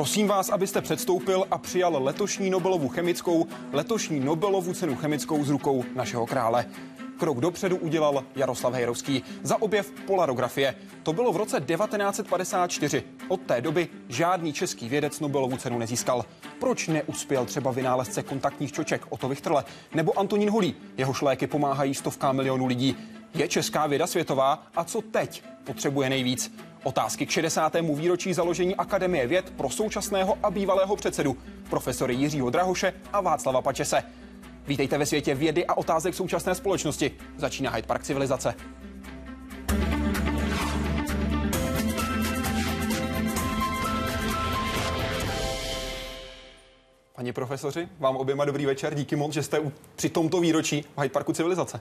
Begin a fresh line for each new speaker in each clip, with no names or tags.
Prosím vás, abyste předstoupil a přijal letošní Nobelovu chemickou, letošní Nobelovu cenu chemickou z rukou našeho krále. Krok dopředu udělal Jaroslav Hejrovský za objev polarografie. To bylo v roce 1954. Od té doby žádný český vědec Nobelovu cenu nezískal. Proč neuspěl třeba vynálezce kontaktních čoček Otto Vichtrle nebo Antonín Holý? Jeho šléky pomáhají stovkám milionů lidí. Je česká věda světová a co teď potřebuje nejvíc? Otázky k 60. výročí založení Akademie věd pro současného a bývalého předsedu, profesory Jiřího Drahoše a Václava Pačese. Vítejte ve světě vědy a otázek současné společnosti. Začíná Hyde Park civilizace. Pani profesoři, vám oběma dobrý večer. Díky moc, že jste při tomto výročí v Hyde Parku civilizace.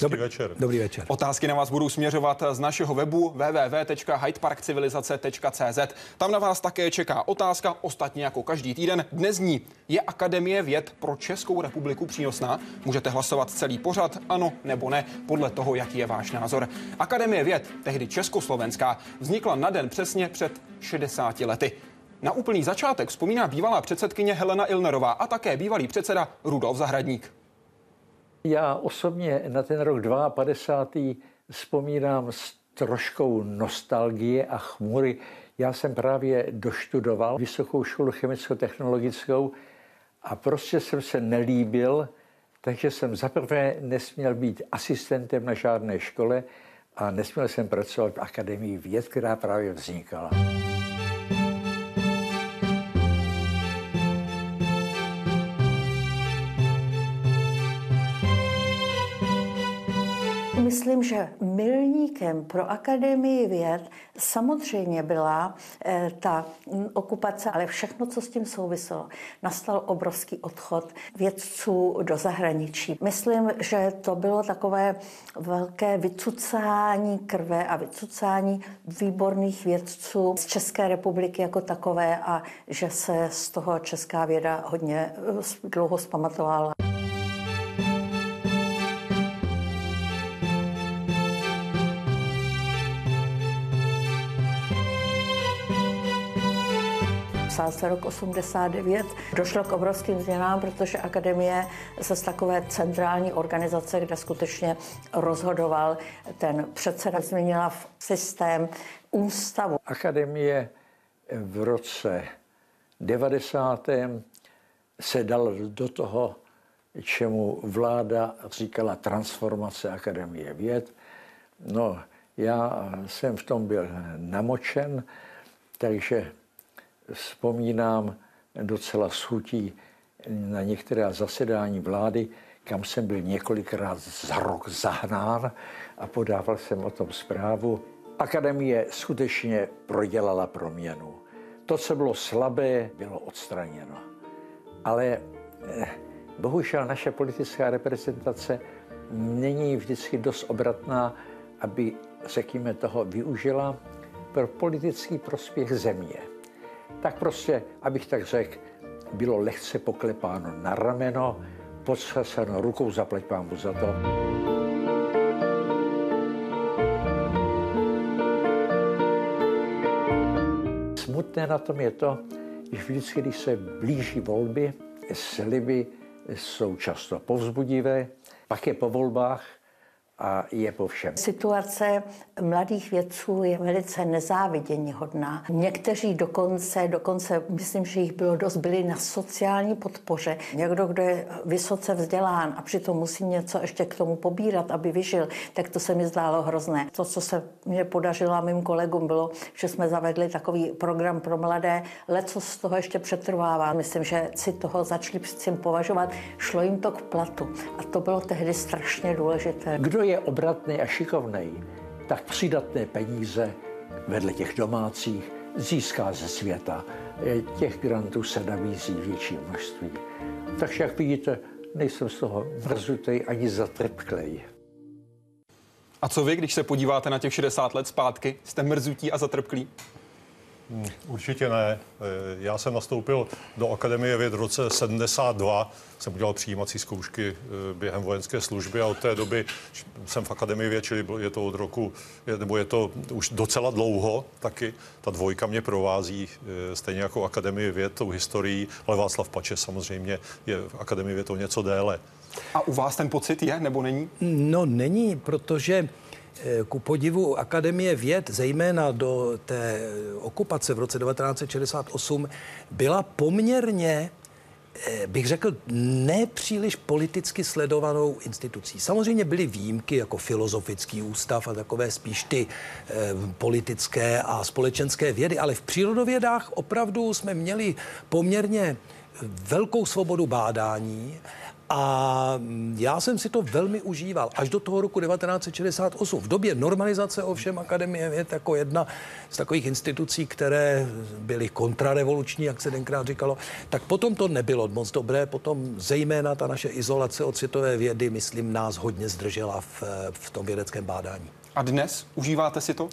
Dobrý večer. Dobrý večer.
Otázky na vás budou směřovat z našeho webu www.hydeparkcivilizace.cz. Tam na vás také čeká otázka, ostatně jako každý týden. Dnes ní je Akademie věd pro Českou republiku přínosná? Můžete hlasovat celý pořad, ano nebo ne, podle toho, jaký je váš názor. Akademie věd, tehdy Československá, vznikla na den přesně před 60 lety. Na úplný začátek vzpomíná bývalá předsedkyně Helena Ilnerová a také bývalý předseda Rudolf Zahradník.
Já osobně na ten rok 52. vzpomínám s troškou nostalgie a chmury. Já jsem právě doštudoval Vysokou školu chemicko-technologickou a prostě jsem se nelíbil, takže jsem zaprvé nesměl být asistentem na žádné škole a nesměl jsem pracovat v Akademii věd, která právě vznikala.
Myslím, že milníkem pro Akademii věd samozřejmě byla eh, ta okupace, ale všechno, co s tím souviselo. Nastal obrovský odchod vědců do zahraničí. Myslím, že to bylo takové velké vycucání krve a vycucání výborných vědců z České republiky jako takové a že se z toho česká věda hodně eh, dlouho zpamatovala. Psal se rok 89. Došlo k obrovským změnám, protože akademie se z takové centrální organizace, kde skutečně rozhodoval ten předseda, změnila v systém ústavu.
Akademie v roce 90. se dal do toho, čemu vláda říkala transformace Akademie věd. No, já jsem v tom byl namočen, takže vzpomínám docela schutí na některá zasedání vlády, kam jsem byl několikrát za rok zahnán a podával jsem o tom zprávu. Akademie skutečně prodělala proměnu. To, co bylo slabé, bylo odstraněno. Ale eh, bohužel naše politická reprezentace není vždycky dost obratná, aby, řekněme, toho využila pro politický prospěch země tak prostě, abych tak řekl, bylo lehce poklepáno na rameno, podřeseno rukou, zaplať pámu za to. Smutné na tom je to, že vždycky, když se blíží volby, sliby jsou často povzbudivé, pak je po volbách a je po všem.
Situace mladých vědců je velice nezávidění hodná. Někteří dokonce, dokonce myslím, že jich bylo dost, byli na sociální podpoře. Někdo, kdo je vysoce vzdělán a přitom musí něco ještě k tomu pobírat, aby vyžil, tak to se mi zdálo hrozné. To, co se mě podařilo a mým kolegům, bylo, že jsme zavedli takový program pro mladé. Leco z toho ještě přetrvává. Myslím, že si toho začali s tím považovat. Šlo jim to k platu. A to bylo tehdy strašně důležité.
Kdo je obratný a šikovný, tak přidatné peníze vedle těch domácích získá ze světa. Těch grantů se nabízí větší množství. Takže jak vidíte, nejsem z toho mrzutej ani zatrpklej.
A co vy, když se podíváte na těch 60 let zpátky, jste mrzutí a zatrpklí?
Hmm, určitě ne. Eh, já jsem nastoupil do Akademie věd v roce 72. Jsem udělal přijímací zkoušky eh, během vojenské služby a od té doby jsem v Akademii věd, čili je to od roku, nebo je to už docela dlouho taky. Ta dvojka mě provází eh, stejně jako Akademie věd tou historií, ale Václav Pače samozřejmě je v Akademii věd o něco déle.
A u vás ten pocit je nebo není?
No není, protože ku podivu Akademie věd, zejména do té okupace v roce 1968, byla poměrně eh, bych řekl, nepříliš politicky sledovanou institucí. Samozřejmě byly výjimky jako filozofický ústav a takové spíš ty e, politické a společenské vědy, ale v přírodovědách opravdu jsme měli poměrně velkou svobodu bádání a já jsem si to velmi užíval až do toho roku 1968. V době normalizace ovšem Akademie věd jako jedna z takových institucí, které byly kontrarevoluční, jak se tenkrát říkalo, tak potom to nebylo moc dobré. Potom zejména ta naše izolace od světové vědy, myslím, nás hodně zdržela v, v tom vědeckém bádání.
A dnes užíváte si to?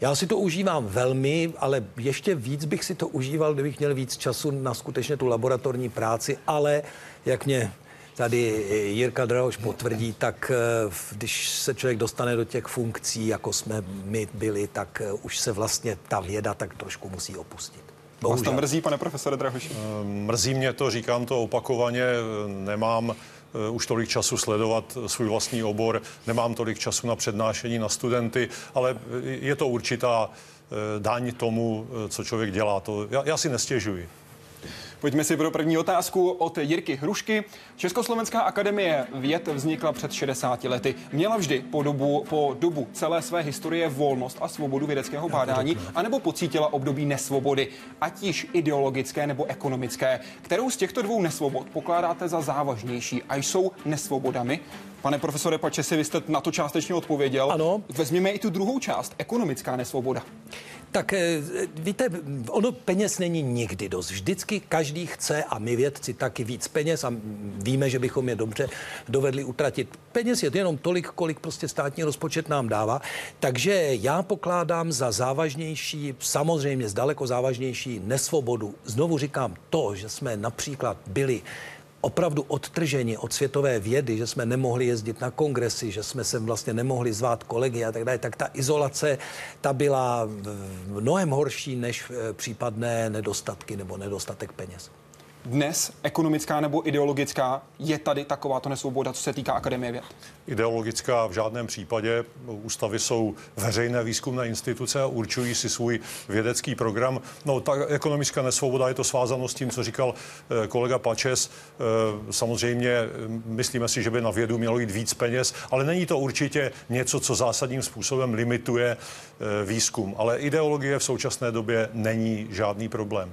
Já si to užívám velmi, ale ještě víc bych si to užíval, kdybych měl víc času na skutečně tu laboratorní práci, ale jak mě tady Jirka Drahoš potvrdí, tak eh, když se člověk dostane do těch funkcí, jako jsme my byli, tak eh, už se vlastně ta věda tak trošku musí opustit.
Bohužel. Vás to mrzí, pane profesore Drahoši?
Eh, mrzí mě to, říkám to opakovaně, nemám už tolik času sledovat svůj vlastní obor, nemám tolik času na přednášení na studenty, ale je to určitá daň tomu, co člověk dělá. To, já, já si nestěžuji.
Pojďme si pro první otázku od Jirky Hrušky. Československá akademie věd vznikla před 60 lety. Měla vždy po dobu, po dobu celé své historie volnost a svobodu vědeckého bádání, anebo pocítila období nesvobody, ať již ideologické nebo ekonomické. Kterou z těchto dvou nesvobod pokládáte za závažnější a jsou nesvobodami? Pane profesore Pačesi, vy jste na to částečně odpověděl.
Ano.
Vezměme i tu druhou část, ekonomická nesvoboda.
Tak eh, víte, ono peněz není nikdy dost. Vždycky každý chce a my vědci taky víc peněz a víme, že bychom je dobře dovedli utratit. Peněz je jenom tolik, kolik prostě státní rozpočet nám dává. Takže já pokládám za závažnější, samozřejmě zdaleko závažnější nesvobodu. Znovu říkám to, že jsme například byli opravdu odtrženi od světové vědy, že jsme nemohli jezdit na kongresy, že jsme sem vlastně nemohli zvát kolegy a tak dále, tak ta izolace, ta byla mnohem horší než eh, případné nedostatky nebo nedostatek peněz
dnes ekonomická nebo ideologická je tady takováto nesvoboda, co se týká Akademie věd?
Ideologická v žádném případě. Ústavy jsou veřejné výzkumné instituce a určují si svůj vědecký program. No, ta ekonomická nesvoboda je to svázáno s tím, co říkal eh, kolega Pačes. Eh, samozřejmě eh, myslíme si, že by na vědu mělo jít víc peněz, ale není to určitě něco, co zásadním způsobem limituje výzkum. Ale ideologie v současné době není žádný problém.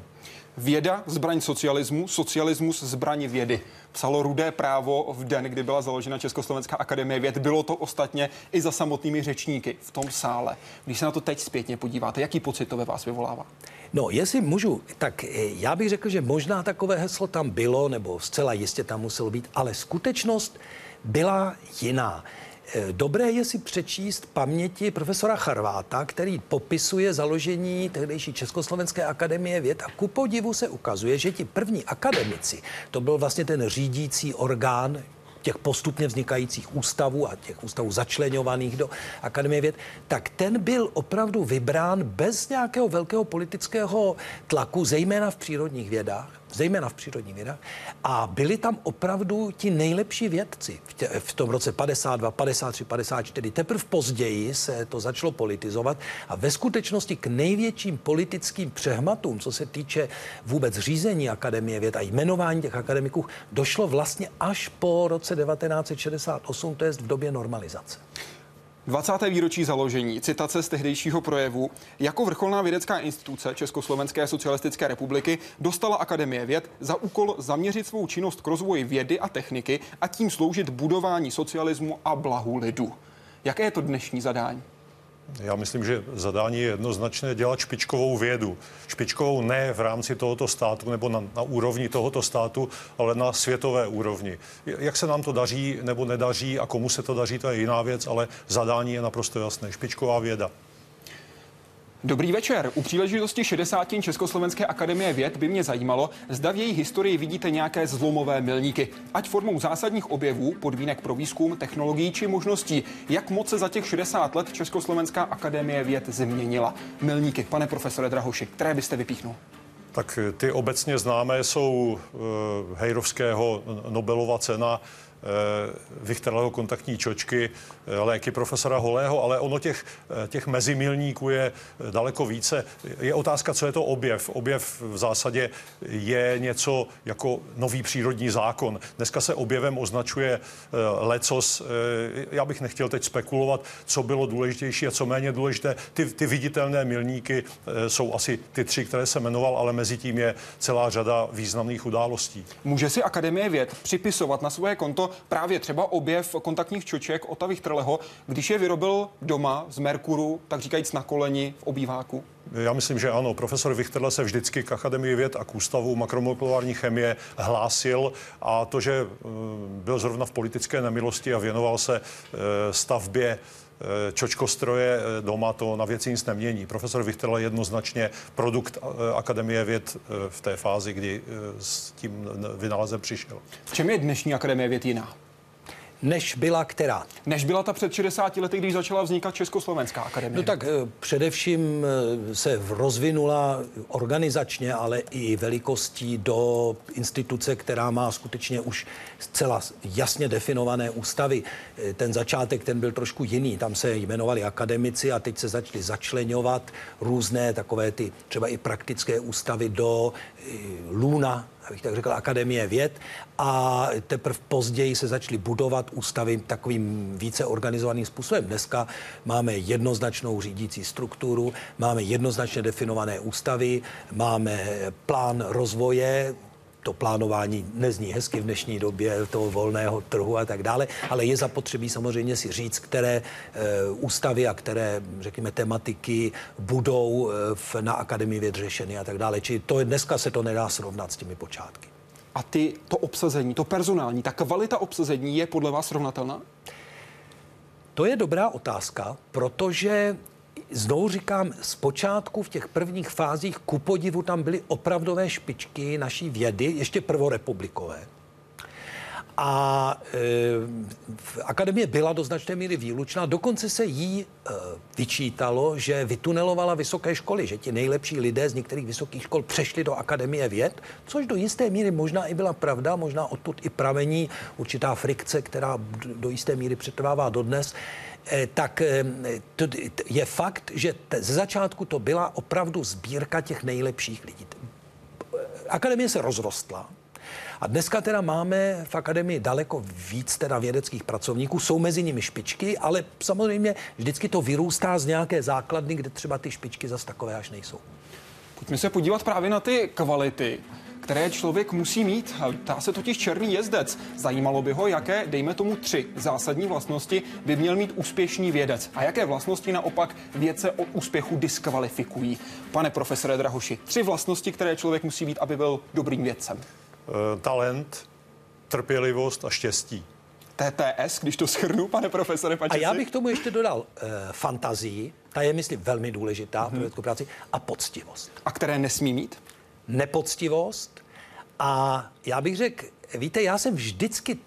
Věda zbraň socialismu, socialismus zbraň vědy. Psalo rudé právo v den, kdy byla založena Československá akademie věd. Bylo to ostatně i za samotnými řečníky v tom sále. Když se na to teď zpětně podíváte, jaký pocit to ve vás vyvolává?
No, jestli můžu, tak eh, já bych řekl, že možná takové heslo tam bylo, nebo zcela jistě tam muselo být, ale skutečnost byla jiná. Eh, dobré je si přečíst paměti profesora Charváta, který popisuje založení tehdejší Československé akademie věd a ku podivu se ukazuje, že ti první akademici, to byl vlastně ten řídící orgán těch postupně vznikajících ústavů a těch ústavů začlenovaných do Akademie věd, tak ten byl opravdu vybrán bez nějakého velkého politického tlaku, zejména v přírodních vědách zejména v přírodních vědách. A byli tam opravdu ti nejlepší vědci v, tě, v tom roce 52, 53, 54. Teprve později se to začalo politizovat a ve skutečnosti k největším politickým přehmatům, co se týče vůbec řízení Akademie věd a jmenování těch akademiků, došlo vlastně až po roce 1968, to je v době normalizace.
20. výročí založení, citace z tehdejšího projevu. Jako vrcholná vědecká instituce Československé socialistické republiky dostala Akademie věd za úkol zaměřit svou činnost k rozvoji vědy a techniky a tím sloužit budování socialismu a blahu lidu. Jaké je to dnešní zadání?
Já myslím, že zadání je jednoznačné dělat špičkovou vědu. Špičkovou ne v rámci tohoto státu nebo na, na úrovni tohoto státu, ale na světové úrovni. Jak se nám to daří nebo nedaří a komu se to daří, to je jiná věc, ale zadání je naprosto jasné. Špičková věda.
Dobrý večer. U příležitosti 60. Československé akademie věd by mě zajímalo, zda v její historii vidíte nějaké zlomové milníky, ať formou zásadních objevů, podmínek pro výzkum, technologií či možností. Jak moc se za těch 60 let Československá akademie věd změnila? Milníky, pane profesore Drahoši, které byste vypíchnul?
Tak ty obecně známé jsou uh, Hejrovského Nobelova cena Eh, Vichterleho kontaktní čočky, eh, léky profesora Holého, ale ono těch, eh, těch mezimilníků je daleko více. Je otázka, co je to objev. Objev v zásadě je něco jako nový přírodní zákon. Dneska se objevem označuje lecos. Já bych nechtěl teď spekulovat, co bylo důležitější a co méně důležité. Ty, ty viditelné milníky jsou asi ty tři, které se jmenoval, ale mezi tím je celá řada významných událostí.
Může si Akademie věd připisovat na svoje konto právě třeba objev kontaktních čoček Otavých Trleho, když je vyrobil doma z Merkuru, tak říkajíc na koleni v obýváku?
Já myslím, že ano. Profesor Vichterle se vždycky k Akademii věd a k Ústavu makromolekulární chemie hlásil a to, že eh, byl zrovna v politické nemilosti a věnoval se eh, stavbě Eh, čočkostroje doma, to na věci nic nemění. Profesor Vichterle je jednoznačně produkt Akademie věd v té fázi, kdy s tím vynálezem přišel.
V čem je dnešní Akademie věd jiná?
Než byla která?
Než byla ta před 60 lety, když začala vznikat Československá akademie.
No tak především se rozvinula organizačně, ale i velikostí do instituce, která má skutečně už zcela jasně definované ústavy. Ten začátek, ten byl trošku jiný. Tam se jmenovali akademici a teď se začali začlenovat různé takové ty třeba i praktické ústavy do Luna, abych tak řekl, Akademie věd a teprve později se začaly budovat ústavy takovým více organizovaným způsobem. Dneska máme jednoznačnou řídící strukturu, máme jednoznačně definované ústavy, máme plán rozvoje, to plánování nezní hezky v dnešní době toho volného trhu a tak dále, ale je zapotřebí samozřejmě si říct, které e, ústavy a které, řekněme, tematiky budou e, v, na Akademii věd řešeny a tak dále. Čili to je, dneska se to nedá srovnat s těmi počátky.
A ty, to obsazení, to personální, ta kvalita obsazení je podle vás srovnatelná?
To je dobrá otázka, protože znovu říkám, zpočátku v těch prvních fázích ku podivu tam byly opravdové špičky naší vědy, ještě prvorepublikové. A e, akademie byla do značné míry výlučná. Dokonce se jí e, vyčítalo, že vytunelovala vysoké školy, že ti nejlepší lidé z některých vysokých škol přešli do akademie věd, což do jisté míry možná i byla pravda, možná odtud i pramení určitá frikce, která do jisté míry přetrvává dodnes. E, tak e, to je fakt, že ze začátku to byla opravdu sbírka těch nejlepších lidí. Akademie se rozrostla, a dneska teda máme v akademii daleko víc teda vědeckých pracovníků, jsou mezi nimi špičky, ale samozřejmě vždycky to vyrůstá z nějaké základny, kde třeba ty špičky zas takové až nejsou.
Pojďme se podívat právě na ty kvality které člověk musí mít. Ptá se totiž černý jezdec. Zajímalo by ho, jaké, dejme tomu tři zásadní vlastnosti, by měl mít úspěšný vědec a jaké vlastnosti naopak vědce od úspěchu diskvalifikují. Pane profesore Drahoši, tři vlastnosti, které člověk musí mít, aby byl dobrým vědcem.
Eh, talent, trpělivost a štěstí.
TTS, když to shrnu, pane profesore Pačesi.
A já bych tomu ještě dodal uh, fantazii, ta je, myslím, velmi důležitá hmm. pro vědeckou práci, a poctivost.
A které nesmí mít?
Nepoctivost. A já bych řekl, víte, já jsem vždycky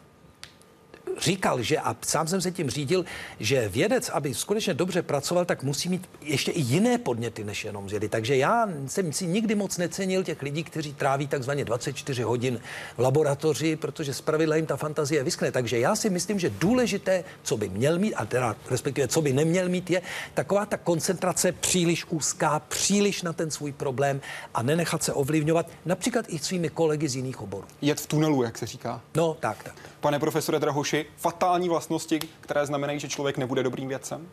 říkal, že a sám jsem se tím řídil, že vědec, aby skutečně dobře pracoval, tak musí mít ještě i jiné podněty než jenom zjedy. Takže já jsem si nikdy moc necenil těch lidí, kteří tráví takzvaně 24 hodin v laboratoři, protože zpravidla jim ta fantazie vyskne. Takže já si myslím, že důležité, co by měl mít, a teda respektive co by neměl mít, je taková ta koncentrace příliš úzká, příliš na ten svůj problém a nenechat se ovlivňovat například i svými kolegy z jiných oborů.
Jet v tunelu, jak se říká.
No, tak, tak.
Pane profesore Drahoši, fatální vlastnosti, které znamenají, že člověk nebude dobrým vědcem?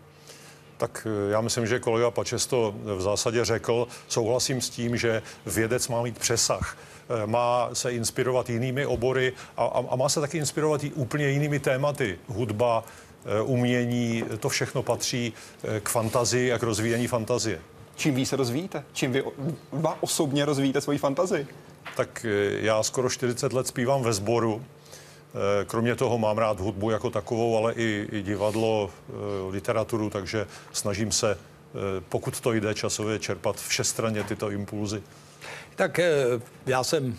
Tak eh, já myslím, že kolega Pačes to v zásadě řekl. Souhlasím s tím, že vědec má mít přesah eh, má se inspirovat jinými obory a, a, a má se taky inspirovat i úplně jinými tématy. Hudba, eh, umění, to všechno patří k fantazii a k rozvíjení fantazie.
Čím víc se rozvíjíte? Čím vy osobně rozvíjíte svoji fantazii?
Tak já skoro 40 let zpívám ve sboru kromě toho mám rád hudbu jako takovou, ale i, i divadlo, eh, literaturu, takže snažím se pokud to jde časově čerpat všestranně tyto impulzy?
Tak já jsem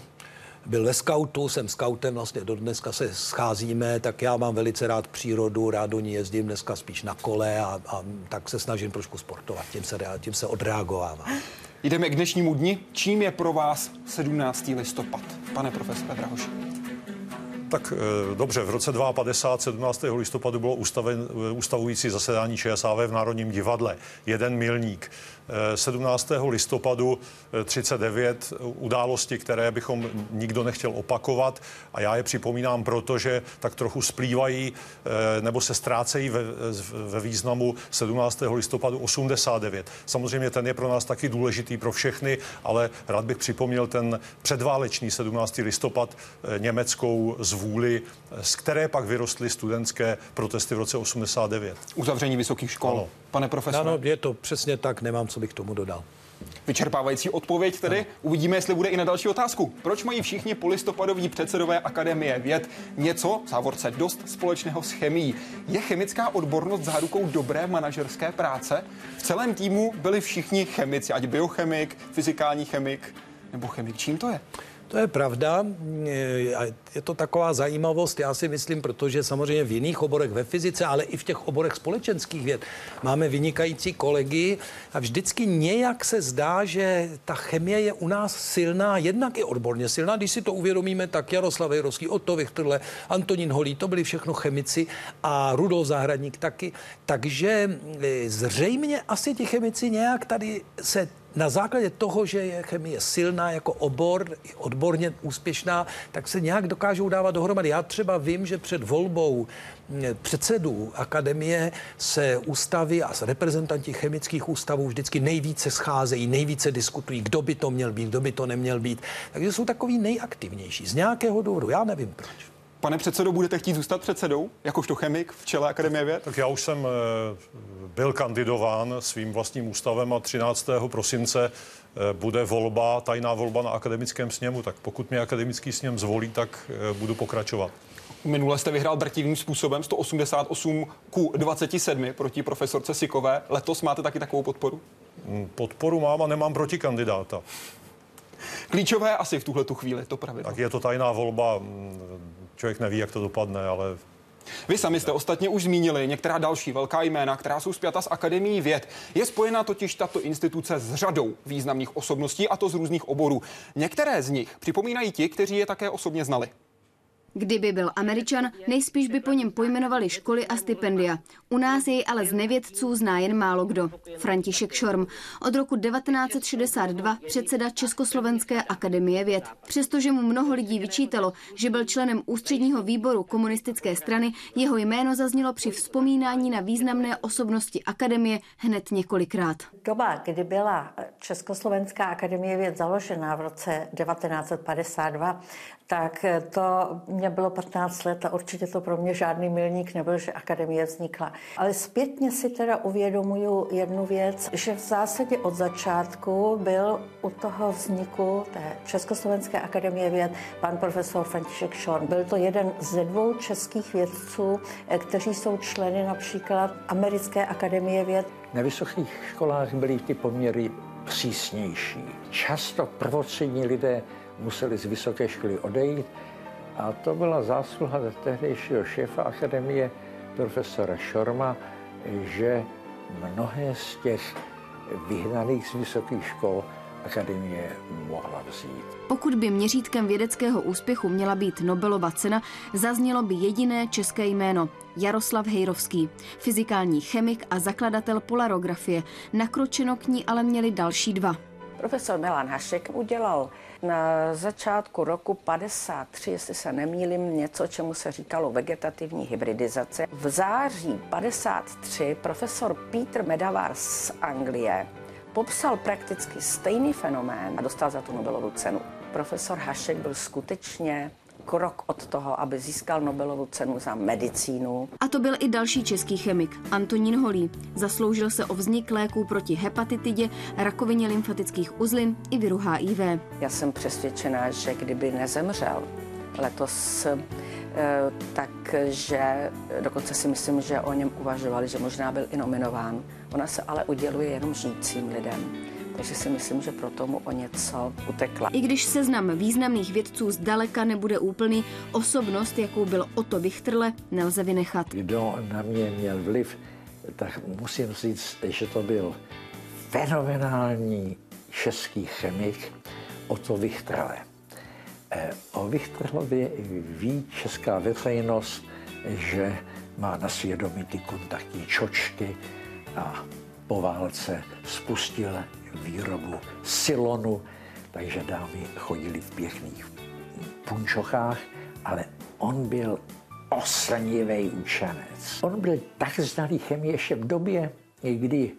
byl ve skautu, jsem skautem, vlastně do dneska se scházíme, tak já mám velice rád přírodu, rád do ní jezdím dneska spíš na kole a, a tak se snažím trošku sportovat, tím se, tím se odreagovává.
Jdeme k dnešnímu dni. Čím je pro vás 17. listopad, pane profesore Drahoši?
Tak eh, dobře, v roce 52, 17. listopadu bylo ustaven, eh, ustavující zasedání ČSAV v Národním divadle. Jeden milník. 17. listopadu 39 eh, události, které bychom nikdo nechtěl opakovat a já je připomínám proto, že tak trochu splývají eh, nebo se ztrácejí ve, ve významu 17. listopadu 89. Samozřejmě ten je pro nás taky důležitý pro všechny, ale rád bych připomněl ten předválečný 17. listopad eh, německou zvůli, z které pak vyrostly studentské protesty v roce 89.
Uzavření vysokých škol. Ano. Pane profesore.
Ano, je to přesně tak, nemám co bych tomu dodal.
Vyčerpávající odpověď tedy. No. Uvidíme, jestli bude i na další otázku. Proč mají všichni polistopadoví předsedové Akademie věd něco, v závorce dost společného s chemií? Je chemická odbornost zárukou dobré manažerské práce? V celém týmu byli všichni chemici, ať biochemik, fyzikální chemik nebo chemik. Čím to je?
To je pravda. Je to taková zajímavost, já si myslím, protože samozřejmě v jiných oborech ve fyzice, ale i v těch oborech společenských věd máme vynikající kolegy a vždycky nějak se zdá, že ta chemie je u nás silná, jednak i odborně silná. Když si to uvědomíme, tak Jaroslav Jejrovský, Otto Vichtrle, Antonín Holý, to byli všechno chemici a Rudolf Zahradník taky. Takže e, zřejmě asi ti chemici nějak tady se na základě toho, že je chemie silná jako obor, odborně úspěšná, tak se nějak dokážou dávat dohromady. Já třeba vím, že před volbou předsedů akademie se ústavy a reprezentanti chemických ústavů vždycky nejvíce scházejí, nejvíce diskutují, kdo by to měl být, kdo by to neměl být. Takže jsou takový nejaktivnější z nějakého důvodu. Já nevím proč.
Pane předsedo, budete chtít zůstat předsedou, jakožto chemik v čele Akademie věd?
Tak já už jsem eh, byl kandidován svým vlastním ústavem a 13. prosince eh, bude volba, tajná volba na akademickém sněmu, tak pokud mě akademický sněm zvolí, tak eh, budu pokračovat.
Minule jste vyhrál drtivým způsobem 188 ku 27 proti profesorce Sikové. Letos máte taky takovou podporu?
Mm, podporu mám a nemám proti kandidáta.
Klíčové asi v tuhle tu chvíli, to pravidlo.
Tak je to tajná volba, člověk neví, jak to dopadne, ale
vy sami jste ostatně už zmínili některá další velká jména, která jsou zpěta s Akademií věd. Je spojena totiž tato instituce s řadou významných osobností, a to z různých oborů. Některé z nich připomínají ti, kteří je také osobně znali.
Kdyby byl Američan, nejspíš by po něm pojmenovali školy a stipendia. U nás jej ale z nevědců zná jen málo kdo. František Šorm, od roku 1962 předseda Československé akademie věd. Přestože mu mnoho lidí vyčítalo, že byl členem ústředního výboru komunistické strany, jeho jméno zaznělo při vzpomínání na významné osobnosti akademie hned několikrát.
Doba, kdy byla Československá akademie věd založena v roce 1952, tak to mě bylo 15 let a určitě to pro mě žádný milník nebyl, že akademie vznikla. Ale zpětně si teda uvědomuju jednu věc, že v zásadě od začátku byl u toho vzniku té Československé akademie věd pan profesor František Šorn. Byl to jeden ze dvou českých vědců, eh, kteří jsou členy například Americké akademie věd.
Na vysokých školách byly ty poměry přísnější. Často prvotřední lidé museli z vysoké školy odejít a to byla zásluha tehdejšího šéfa akademie profesora Šorma, že mnohé z těch vyhnaných z vysokých škol akademie mohla vzít.
Pokud by měřítkem vědeckého úspěchu měla být Nobelova cena, zaznělo by jediné české jméno Jaroslav Hejrovský, fyzikální chemik a zakladatel polarografie. Nakročeno k ní ale měli další dva.
Profesor Milan Hašek udělal na začátku roku 53, jestli se nemýlím, něco, čemu se říkalo vegetativní hybridizace. V září 53 profesor Peter Medavar z Anglie popsal prakticky stejný fenomén a dostal za tu Nobelovu cenu. Profesor Hašek byl skutečně krok od toho, aby získal Nobelovu cenu za medicínu.
A to byl i další český chemik, Antonín Holý. Zasloužil se o vznik léků proti hepatitidě, rakovině lymfatických uzlin i viru HIV.
Já jsem přesvědčená, že kdyby nezemřel letos takže dokonce si myslím, že o něm uvažovali, že možná byl i nominován. Ona se ale uděluje jenom žijícím lidem. Takže si myslím, že pro tomu o něco utekla.
I když seznam významných vědců zdaleka nebude úplný, osobnost, jakou byl Otto Wichterle, nelze vynechat.
Kdo na mě měl vliv, tak musím říct, že to byl fenomenální český chemik Otto Wichterle. Eh, o Wichterlovi ví česká veřejnost, že má na svědomí ty kontaktní čočky a po válce spustil výrobu silonu, takže dámy chodili v pěkných punčochách, ale on byl oslnivý učenec. On byl tak znalý chemie ještě v době, kdy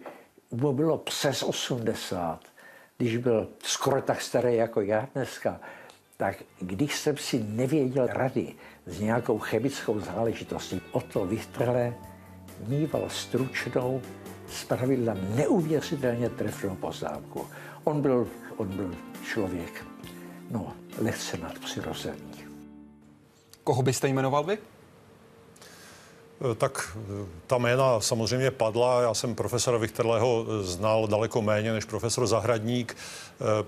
mu bylo přes 80, když byl skoro tak starý jako já dneska, tak když jsem si nevěděl rady s nějakou chemickou záležitostí, o to Wichterle mýval stručnou, zpravidla neuvěřitelně trefnou poznámku. On byl, on byl člověk, no, lehce nadpřirozený.
Koho byste jmenoval vy?
Eh, tak eh, ta jména samozřejmě padla. Já jsem profesora Vichterleho eh, znal daleko méně než profesor Zahradník.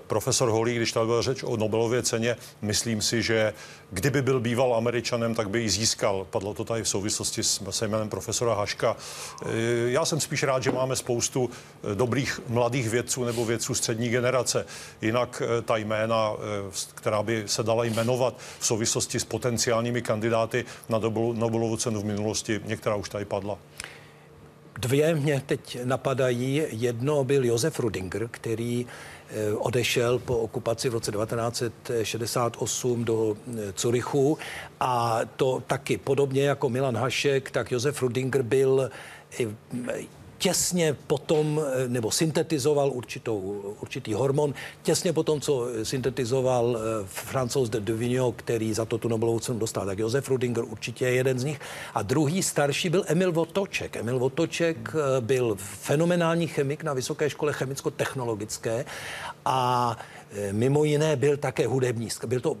Profesor Holý, když tady byla řeč o Nobelově ceně, myslím si, že kdyby byl býval američanem, tak by ji získal. Padlo to tady v souvislosti s, jménem profesora Haška. Já jsem spíš rád, že máme spoustu dobrých mladých vědců nebo vědců střední generace. Jinak ta jména, která by se dala jmenovat v souvislosti s potenciálními kandidáty na Nobelovu cenu v minulosti, některá už tady padla.
Dvě mě teď napadají. Jedno byl Josef Rudinger, který eh, odešel po okupaci v roce 1968 do eh, Curychu a to taky podobně jako Milan Hašek, tak Josef Rudinger byl těsně potom, eh, nebo syntetizoval určitou, určitý hormon, těsně potom, co syntetizoval eh, francouz de Devigno, který za to tu Nobelovu cenu dostal. Tak Josef Rudinger určitě je jeden z nich. A druhý starší byl Emil Votoček. Emil Votoček eh, byl fenomenální chemik na Vysoké škole chemicko-technologické a mimo jiné byl také hudební. Byl to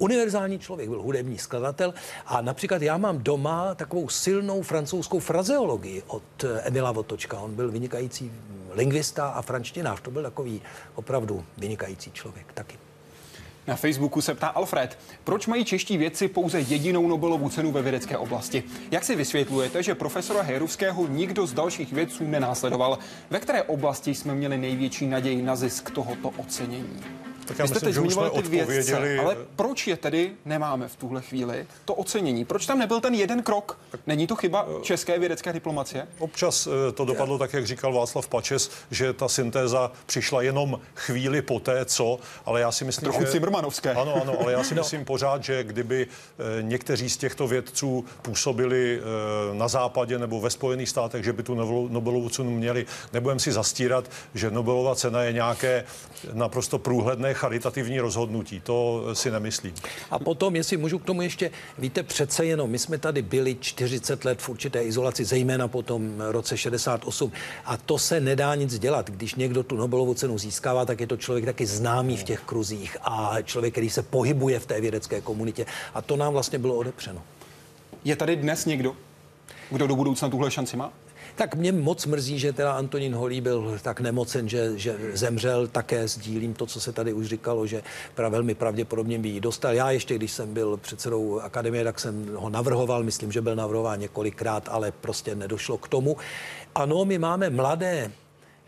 univerzální člověk, byl hudební skladatel a například já mám doma takovou silnou francouzskou frazeologii od eh, Emila Votočka. On byl vynikající lingvista a frančtinář. To byl takový opravdu vynikající člověk taky.
Na Facebooku se ptá Alfred, proč mají čeští vědci pouze jedinou Nobelovu cenu ve vědecké oblasti? Jak si vysvětlujete, že profesora Hejrovského nikdo z dalších vědců nenásledoval? Ve které oblasti jsme měli největší naději na zisk tohoto ocenění?
Tak já Vy jste myslím, teď zmiňovali ty vědce,
ale proč je tedy nemáme v tuhle chvíli to ocenění? Proč tam nebyl ten jeden krok? Není to chyba české vědecké diplomacie?
Občas eh, to dopadlo tak, jak říkal Václav Pačes, že ta syntéza přišla jenom chvíli po té, co, ale já si myslím,
Trochu
že...
Cimrmanovské.
Ano, ano, ale já si no. myslím pořád, že kdyby eh, někteří z těchto vědců působili eh, na západě nebo ve Spojených státech, že by tu Nobelovu cenu měli. Nebudem si zastírat, že Nobelova cena je nějaké naprosto průhledné charitativní rozhodnutí. To si nemyslím.
A potom, jestli můžu k tomu ještě, víte, přece jenom, my jsme tady byli 40 let v určité izolaci, zejména po tom roce 68. A to se nedá nic dělat. Když někdo tu Nobelovu cenu získává, tak je to člověk taky známý v těch kruzích a člověk, který se pohybuje v té vědecké komunitě. A to nám vlastně bylo odepřeno.
Je tady dnes někdo, kdo do budoucna tuhle šanci má?
Tak mě moc mrzí, že teda Antonín Holý byl tak nemocen, že, že zemřel. Také sdílím to, co se tady už říkalo, že pra, velmi pravděpodobně by ji dostal. Já ještě, když jsem byl předsedou akademie, tak jsem ho navrhoval, myslím, že byl navrhován několikrát, ale prostě nedošlo k tomu. Ano, my máme mladé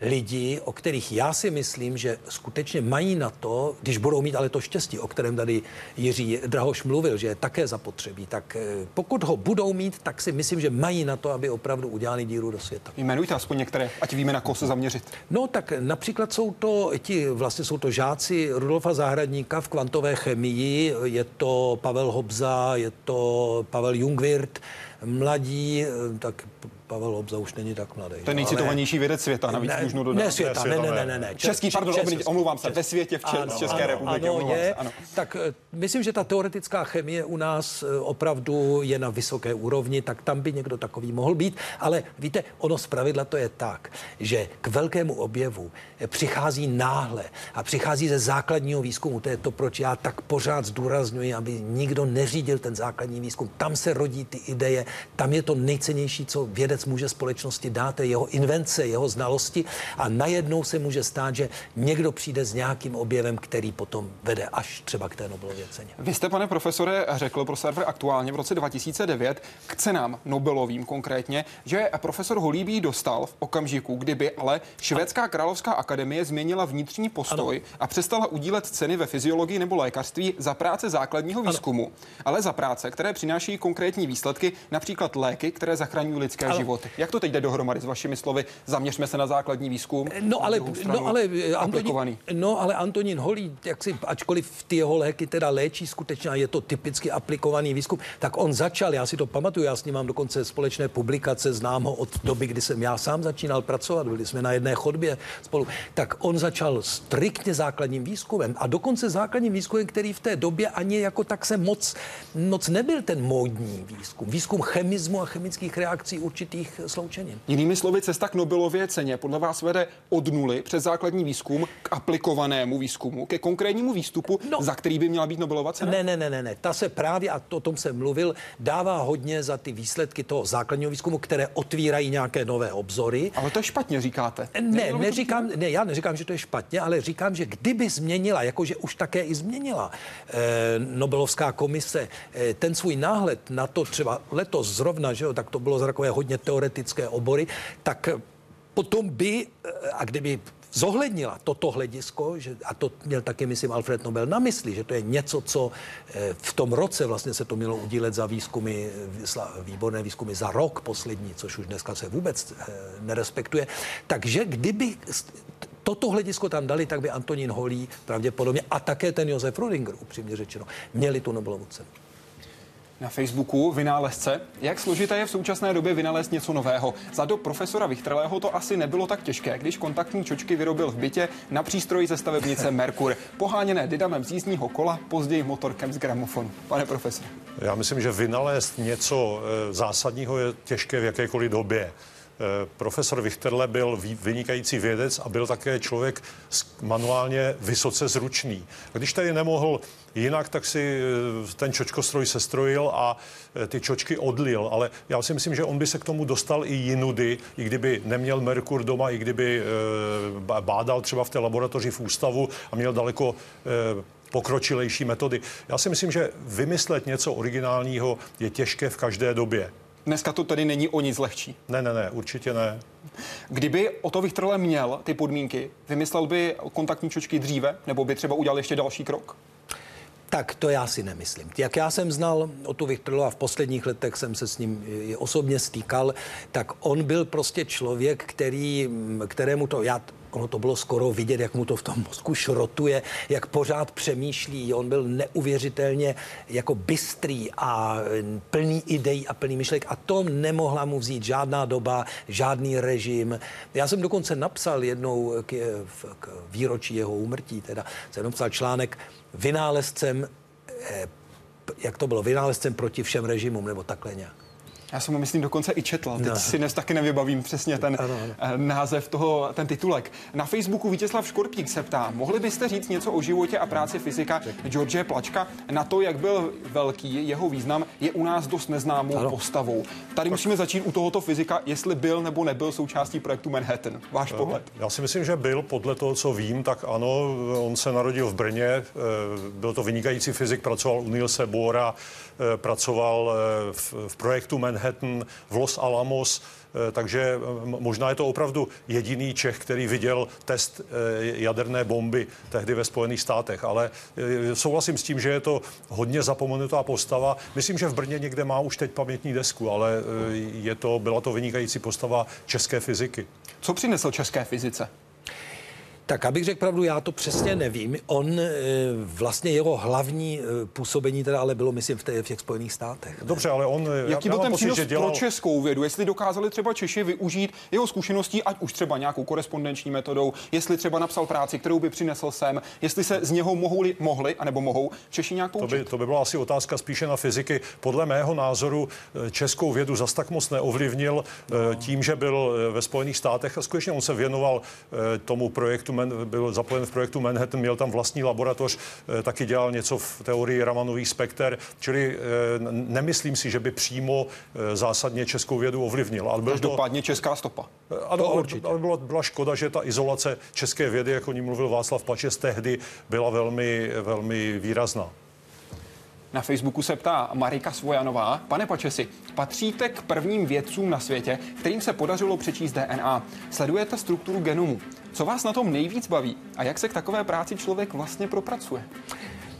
lidi, o kterých já si myslím, že skutečně mají na to, když budou mít ale to štěstí, o kterém tady Jiří Drahoš mluvil, že je také zapotřebí, tak eh, pokud ho budou mít, tak si myslím, že mají na to, aby opravdu udělali díru do světa.
Jmenujte aspoň některé, ať víme, na koho se zaměřit.
No tak například jsou to ti, vlastně jsou to žáci Rudolfa Zahradníka v kvantové chemii, je to Pavel Hobza, je to Pavel Jungwirth, mladí, eh, tak Pavel Obza už není tak mladý.
To je nejcitovanější vědec světa, navíc
ne,
můžu dodat.
Ne světa, ne, ne, ne, ne, ne.
Český, pardon, český, omlouvám se, ve světě, v ano, České
ano,
republiky.
Ano, je,
se, ano.
tak eh, myslím, že ta teoretická chemie u nás eh, opravdu je na vysoké úrovni, tak tam by někdo takový mohl být, ale víte, ono zpravidla to je tak, že k velkému objevu eh, přichází náhle a přichází ze základního výzkumu. To je to, proč já tak pořád zdůrazňuji, aby nikdo neřídil ten základní výzkum. Tam se rodí ty ideje, tam je to nejcennější, co vědec může společnosti dát, je jeho invence, jeho znalosti a najednou se může stát, že někdo přijde s nějakým objevem, který potom vede až třeba k té Nobelově ceně.
Vy jste, pane profesore, řekl pro server aktuálně v roce 2009 k cenám Nobelovým konkrétně, že profesor Holíbí dostal v okamžiku, kdyby ale Švédská královská akademie změnila vnitřní postoj ano. a přestala udílet ceny ve fyziologii nebo lékařství za práce základního výzkumu, ano. ale za práce, které přináší konkrétní výsledky, například léky, které zachraňují lidské ano. životy. Jak to teď jde dohromady s vašimi slovy? Zaměřme se na základní výzkum.
No ale, no ale Antonín, no ale Antonín Holí, jak si, ačkoliv ty jeho léky teda léčí skutečně a je to typicky aplikovaný výzkum, tak on začal, já si to pamatuju, já s ním mám dokonce společné publikace, znám ho od doby, kdy jsem já sám začínal pracovat, byli jsme na jedné chodbě spolu, tak on začal striktně základním výzkumem a dokonce základním výzkumem, který v té době ani jako tak se moc, moc nebyl ten módní výzkum. Výzkum chemismu a chemických reakcí určitých sloučenin.
Jinými slovy, cesta k Nobelově ceně podle vás vede od nuly přes základní výzkum k aplikovanému výzkumu, ke konkrétnímu výstupu, no, za který by měla být Nobelova cena?
Ne, ne, ne, ne, ne. Ta se právě, a to, o tom jsem mluvil, dává hodně za ty výsledky toho základního výzkumu, které otvírají nějaké nové obzory.
Ale to je špatně, říkáte.
Ne, neříkám, ne, já neříkám, že to je špatně, ale říkám, že kdyby změnila, jakože už také i změnila eh, Nobelovská komise eh, ten svůj náhled na to třeba letos zrovna, že jo, tak to bylo z takové hodně teoretické obory, tak potom by, eh, a kdyby zohlednila toto hledisko, že, a to měl taky, myslím, Alfred Nobel na mysli, že to je něco, co eh, v tom roce vlastně se to mělo udílet za výzkumy, výborné výzkumy za rok poslední, což už dneska se vůbec eh, nerespektuje. Takže kdyby toto hledisko tam dali, tak by Antonín Holý pravděpodobně a také ten Josef Rudinger, upřímně řečeno, měli tu Nobelovu cenu
na Facebooku vynálezce. Jak složité je v současné době vynalézt něco nového? Za do profesora Vichtrlého to asi nebylo tak těžké, když kontaktní čočky vyrobil v bytě na přístroji ze stavebnice Merkur, poháněné dynamem z jízdního kola, později motorkem z gramofonu. Pane profesor.
Já myslím, že vynalézt něco eh, zásadního je těžké v jakékoliv době. Eh, profesor Vichterle byl vynikající vědec a byl také člověk manuálně vysoce zručný. Když tady nemohl jinak, tak si eh, ten čočkostroj sestrojil a eh, ty čočky odlil. Ale já si myslím, že on by se k tomu dostal i jinudy, i kdyby neměl Merkur doma, i kdyby bádal třeba v té laboratoři v ústavu a měl daleko pokročilejší metody. Já si myslím, že vymyslet něco originálního je těžké v každé době.
Dneska to tedy není o nic lehčí.
Ne, ne, ne, určitě ne.
Kdyby o to Vichtrle měl ty podmínky, vymyslel by kontaktní čočky dříve, nebo by třeba udělal ještě další krok?
Tak to já si nemyslím. Jak já jsem znal o tu Viktorlu a v posledních letech jsem se s ním osobně stýkal, tak on byl prostě člověk, který, kterému to, já ono to bylo skoro vidět, jak mu to v tom mozku šrotuje, jak pořád přemýšlí. On byl neuvěřitelně jako bystrý a plný ideí a plný myšlek a to nemohla mu vzít žádná doba, žádný režim. Já jsem dokonce napsal jednou k, k výročí jeho úmrtí, teda jsem napsal článek vynálezcem, eh, jak to bylo, vynálezcem proti všem režimům, nebo takhle nějak.
Já jsem ho, myslím, dokonce i četl. Teď no. si dnes taky nevybavím přesně ten ano, ano. Eh, název toho, ten titulek. Na Facebooku Vítězslav Škorpík se ptá, mohli byste říct něco o životě a práci fyzika George Plačka? Na to, jak byl velký, jeho význam je u nás dost neznámou ano. postavou. Tady musíme začít u tohoto fyzika, jestli byl nebo nebyl součástí projektu Manhattan. Váš no, pohled?
Já si myslím, že byl. Podle toho, co vím, tak ano, on se narodil v Brně, eh, byl to vynikající fyzik, pracoval u Nielse Bohra, eh, pracoval v, v projektu Manhattan v Los Alamos, eh, takže eh, možná je to opravdu jediný Čech, který viděl test eh, jaderné bomby tehdy ve Spojených státech. Ale souhlasím s tím, že je to hodně zapomenutá postava. Myslím, že v Brně někde má už teď pamětní desku, ale je to, byla to vynikající postava české fyziky.
Co přinesl české fyzice?
Tak abych řekl pravdu, já to přesně nevím. On e, vlastně jeho hlavní e, působení teda ale bylo, myslím, v, těch Spojených státech.
Ne? Dobře, ale on...
Jaký byl ten přínos dělal... pro českou vědu? Jestli dokázali třeba Češi využít jeho zkušeností, ať už třeba nějakou korespondenční metodou, jestli třeba napsal práci, kterou by přinesl sem, jestli se z něho mohou, mohli, anebo mohou Češi nějak poučit?
To by, to by byla asi otázka spíše na fyziky. Podle mého názoru českou vědu zas tak moc neovlivnil no. tím, že byl ve Spojených státech a skutečně on se věnoval tomu projektu, byl zapojen v projektu Manhattan, měl tam vlastní laboratoř, eh, taky dělal něco v teorii Ramanových spekter, čili eh, nemyslím si, že by přímo eh, zásadně českou vědu ovlivnil.
Ale byl dopadně česká stopa.
Ano, ale, ale byla, byla škoda, že ta izolace české vědy, jako o ní mluvil Václav Pačes tehdy, byla velmi, velmi výrazná.
Na Facebooku se ptá Marika Svojanová. Pane Pačesi, patříte k prvním vědcům na světě, kterým se podařilo přečíst DNA. Sledujete strukturu genomu. Co vás na tom nejvíc baví a jak se k takové práci člověk vlastně propracuje?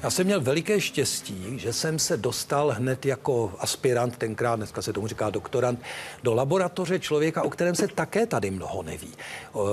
Já jsem měl veliké štěstí, že jsem se dostal hned jako aspirant, tenkrát, dneska se tomu říká doktorant, do laboratoře člověka, o kterém se také tady mnoho neví.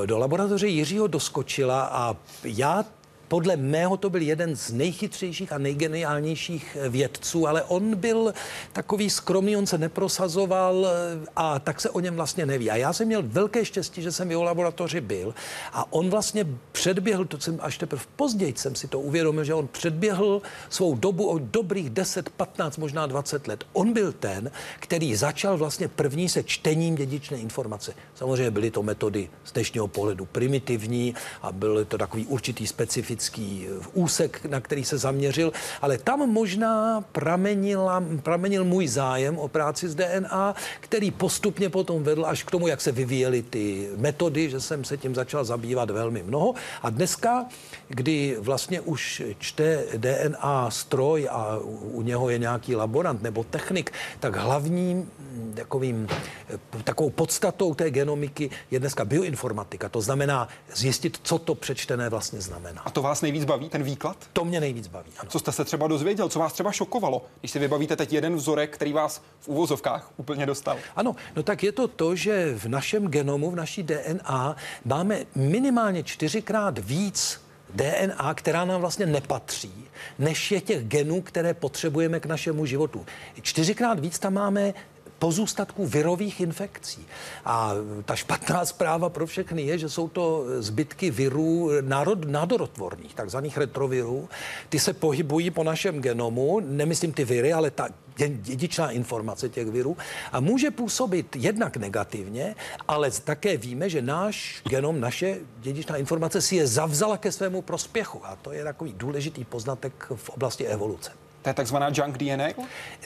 Do laboratoře Jiřího Doskočila a já podle mého to byl jeden z nejchytřejších a nejgeniálnějších vědců, ale on byl takový skromný, on se neprosazoval eh, a tak se o něm vlastně neví. A já jsem měl velké štěstí, že jsem v jeho laboratoři byl a on vlastně předběhl, to jsem až teprve později jsem si to uvědomil, že on předběhl svou dobu o dobrých 10, 15, možná 20 let. On byl ten, který začal vlastně první se čtením dědičné informace. Samozřejmě byly to metody z dnešního pohledu primitivní a byl to takový určitý specifický specifický eh, úsek, na který se zaměřil, ale tam možná pramenila, pramenil můj zájem o práci s DNA, který postupně potom vedl až k tomu, jak se vyvíjely ty metody, že jsem se tím začal zabývat velmi mnoho. A dneska, kdy vlastně už čte DNA stroj a u něho je nějaký laborant nebo technik, tak hlavním hm, takovým, eh, takovou podstatou té genomiky je dneska bioinformatika. To znamená zjistit, co to přečtené vlastně znamená.
A to vás nejvíc baví, ten výklad?
To mě nejvíc baví.
Ano. Co jste se třeba dozvěděl, co vás třeba šokovalo, když si vybavíte teď jeden vzorek, který vás v uvozovkách úplně dostal?
Ano, no tak je to to, že v našem genomu, v naší DNA máme minimálně čtyřikrát víc DNA, která nám vlastně nepatří, než je těch genů, které potřebujeme k našemu životu. Čtyřikrát víc tam máme pozůstatků virových infekcí. A ta špatná zpráva pro všechny je, že jsou to zbytky virů národ, nádorotvorných, takzvaných retrovirů. Ty se pohybují po našem genomu, nemyslím ty viry, ale ta dědičná informace těch virů a může působit jednak negativně, ale také víme, že náš genom, naše dědičná informace si je zavzala ke svému prospěchu a to je takový důležitý poznatek v oblasti evoluce.
To je takzvaná junk DNA?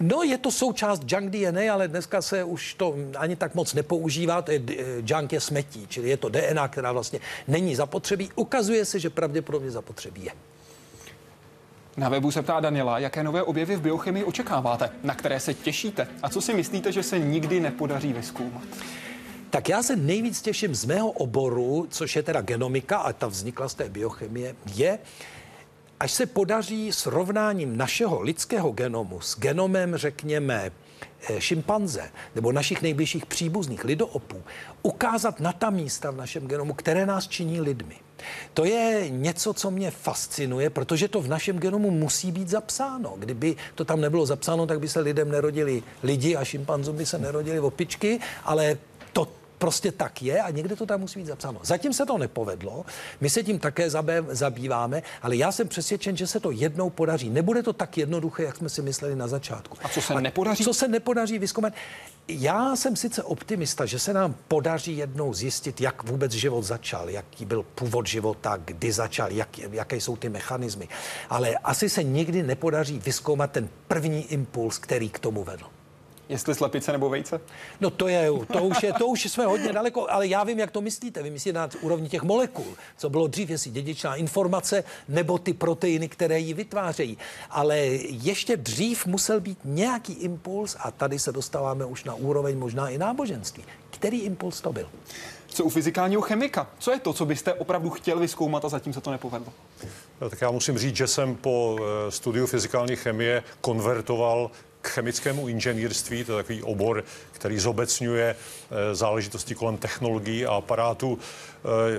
No, je to součást junk DNA, ale dneska se už to ani tak moc nepoužívá. To je junk je smetí, čili je to DNA, která vlastně není zapotřebí. Ukazuje se, že pravděpodobně zapotřebí je.
Na webu se ptá Daniela, jaké nové objevy v biochemii očekáváte, na které se těšíte a co si myslíte, že se nikdy nepodaří vyzkoumat?
Tak já se nejvíc těším z mého oboru, což je teda genomika, a ta vznikla z té biochemie, je, až se podaří srovnáním našeho lidského genomu s genomem, řekněme, eh, šimpanze nebo našich nejbližších příbuzných lidoopů, ukázat na ta místa v našem genomu, které nás činí lidmi. To je něco, co mě fascinuje, protože to v našem genomu musí být zapsáno. Kdyby to tam nebylo zapsáno, tak by se lidem nerodili lidi a šimpanzům by se nerodili opičky, ale to prostě tak je a někde to tam musí být zapsáno. Zatím se to nepovedlo, my se tím také zabýváme, ale já jsem přesvědčen, že se to jednou podaří. Nebude to tak jednoduché, jak jsme si mysleli na začátku.
A co se a nepodaří?
Co se nepodaří vyzkoumat? Já jsem sice optimista, že se nám podaří jednou zjistit, jak vůbec život začal, jaký byl původ života, kdy začal, jak, jaké jsou ty mechanismy. Ale asi se nikdy nepodaří vyzkoumat ten první impuls, který k tomu vedl.
Jestli slepice nebo vejce?
No to je, to už je, to už jsme hodně daleko, ale já vím, jak to myslíte. Vy myslíte na úrovni těch molekul, co bylo dřív, jestli dědičná informace nebo ty proteiny, které ji vytvářejí. Ale ještě dřív musel být nějaký impuls a tady se dostáváme už na úroveň možná i náboženství. Který impuls to byl?
Co u fyzikálního chemika? Co je to, co byste opravdu chtěl vyzkoumat a zatím se to nepovedlo?
No, tak já musím říct, že jsem po eh, studiu fyzikální chemie konvertoval k chemickému inženýrství, to je takový obor, který zobecňuje záležitosti kolem technologií a aparátů.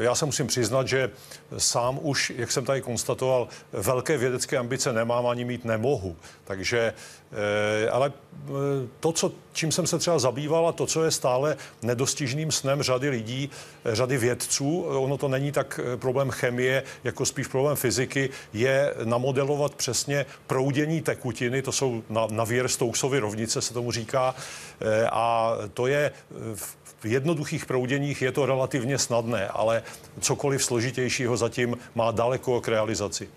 Já se musím přiznat, že sám už, jak jsem tady konstatoval, velké vědecké ambice nemám ani mít nemohu. Takže, ale to, co, čím jsem se třeba zabýval a to, co je stále nedostižným snem řady lidí, řady vědců, ono to není tak problém chemie, jako spíš problém fyziky, je namodelovat přesně proudění tekutiny, to jsou na, na věr Stokesovy rovnice, se tomu říká, a to je v v jednoduchých prouděních je to relativně snadné, ale cokoliv složitějšího zatím má daleko k realizaci.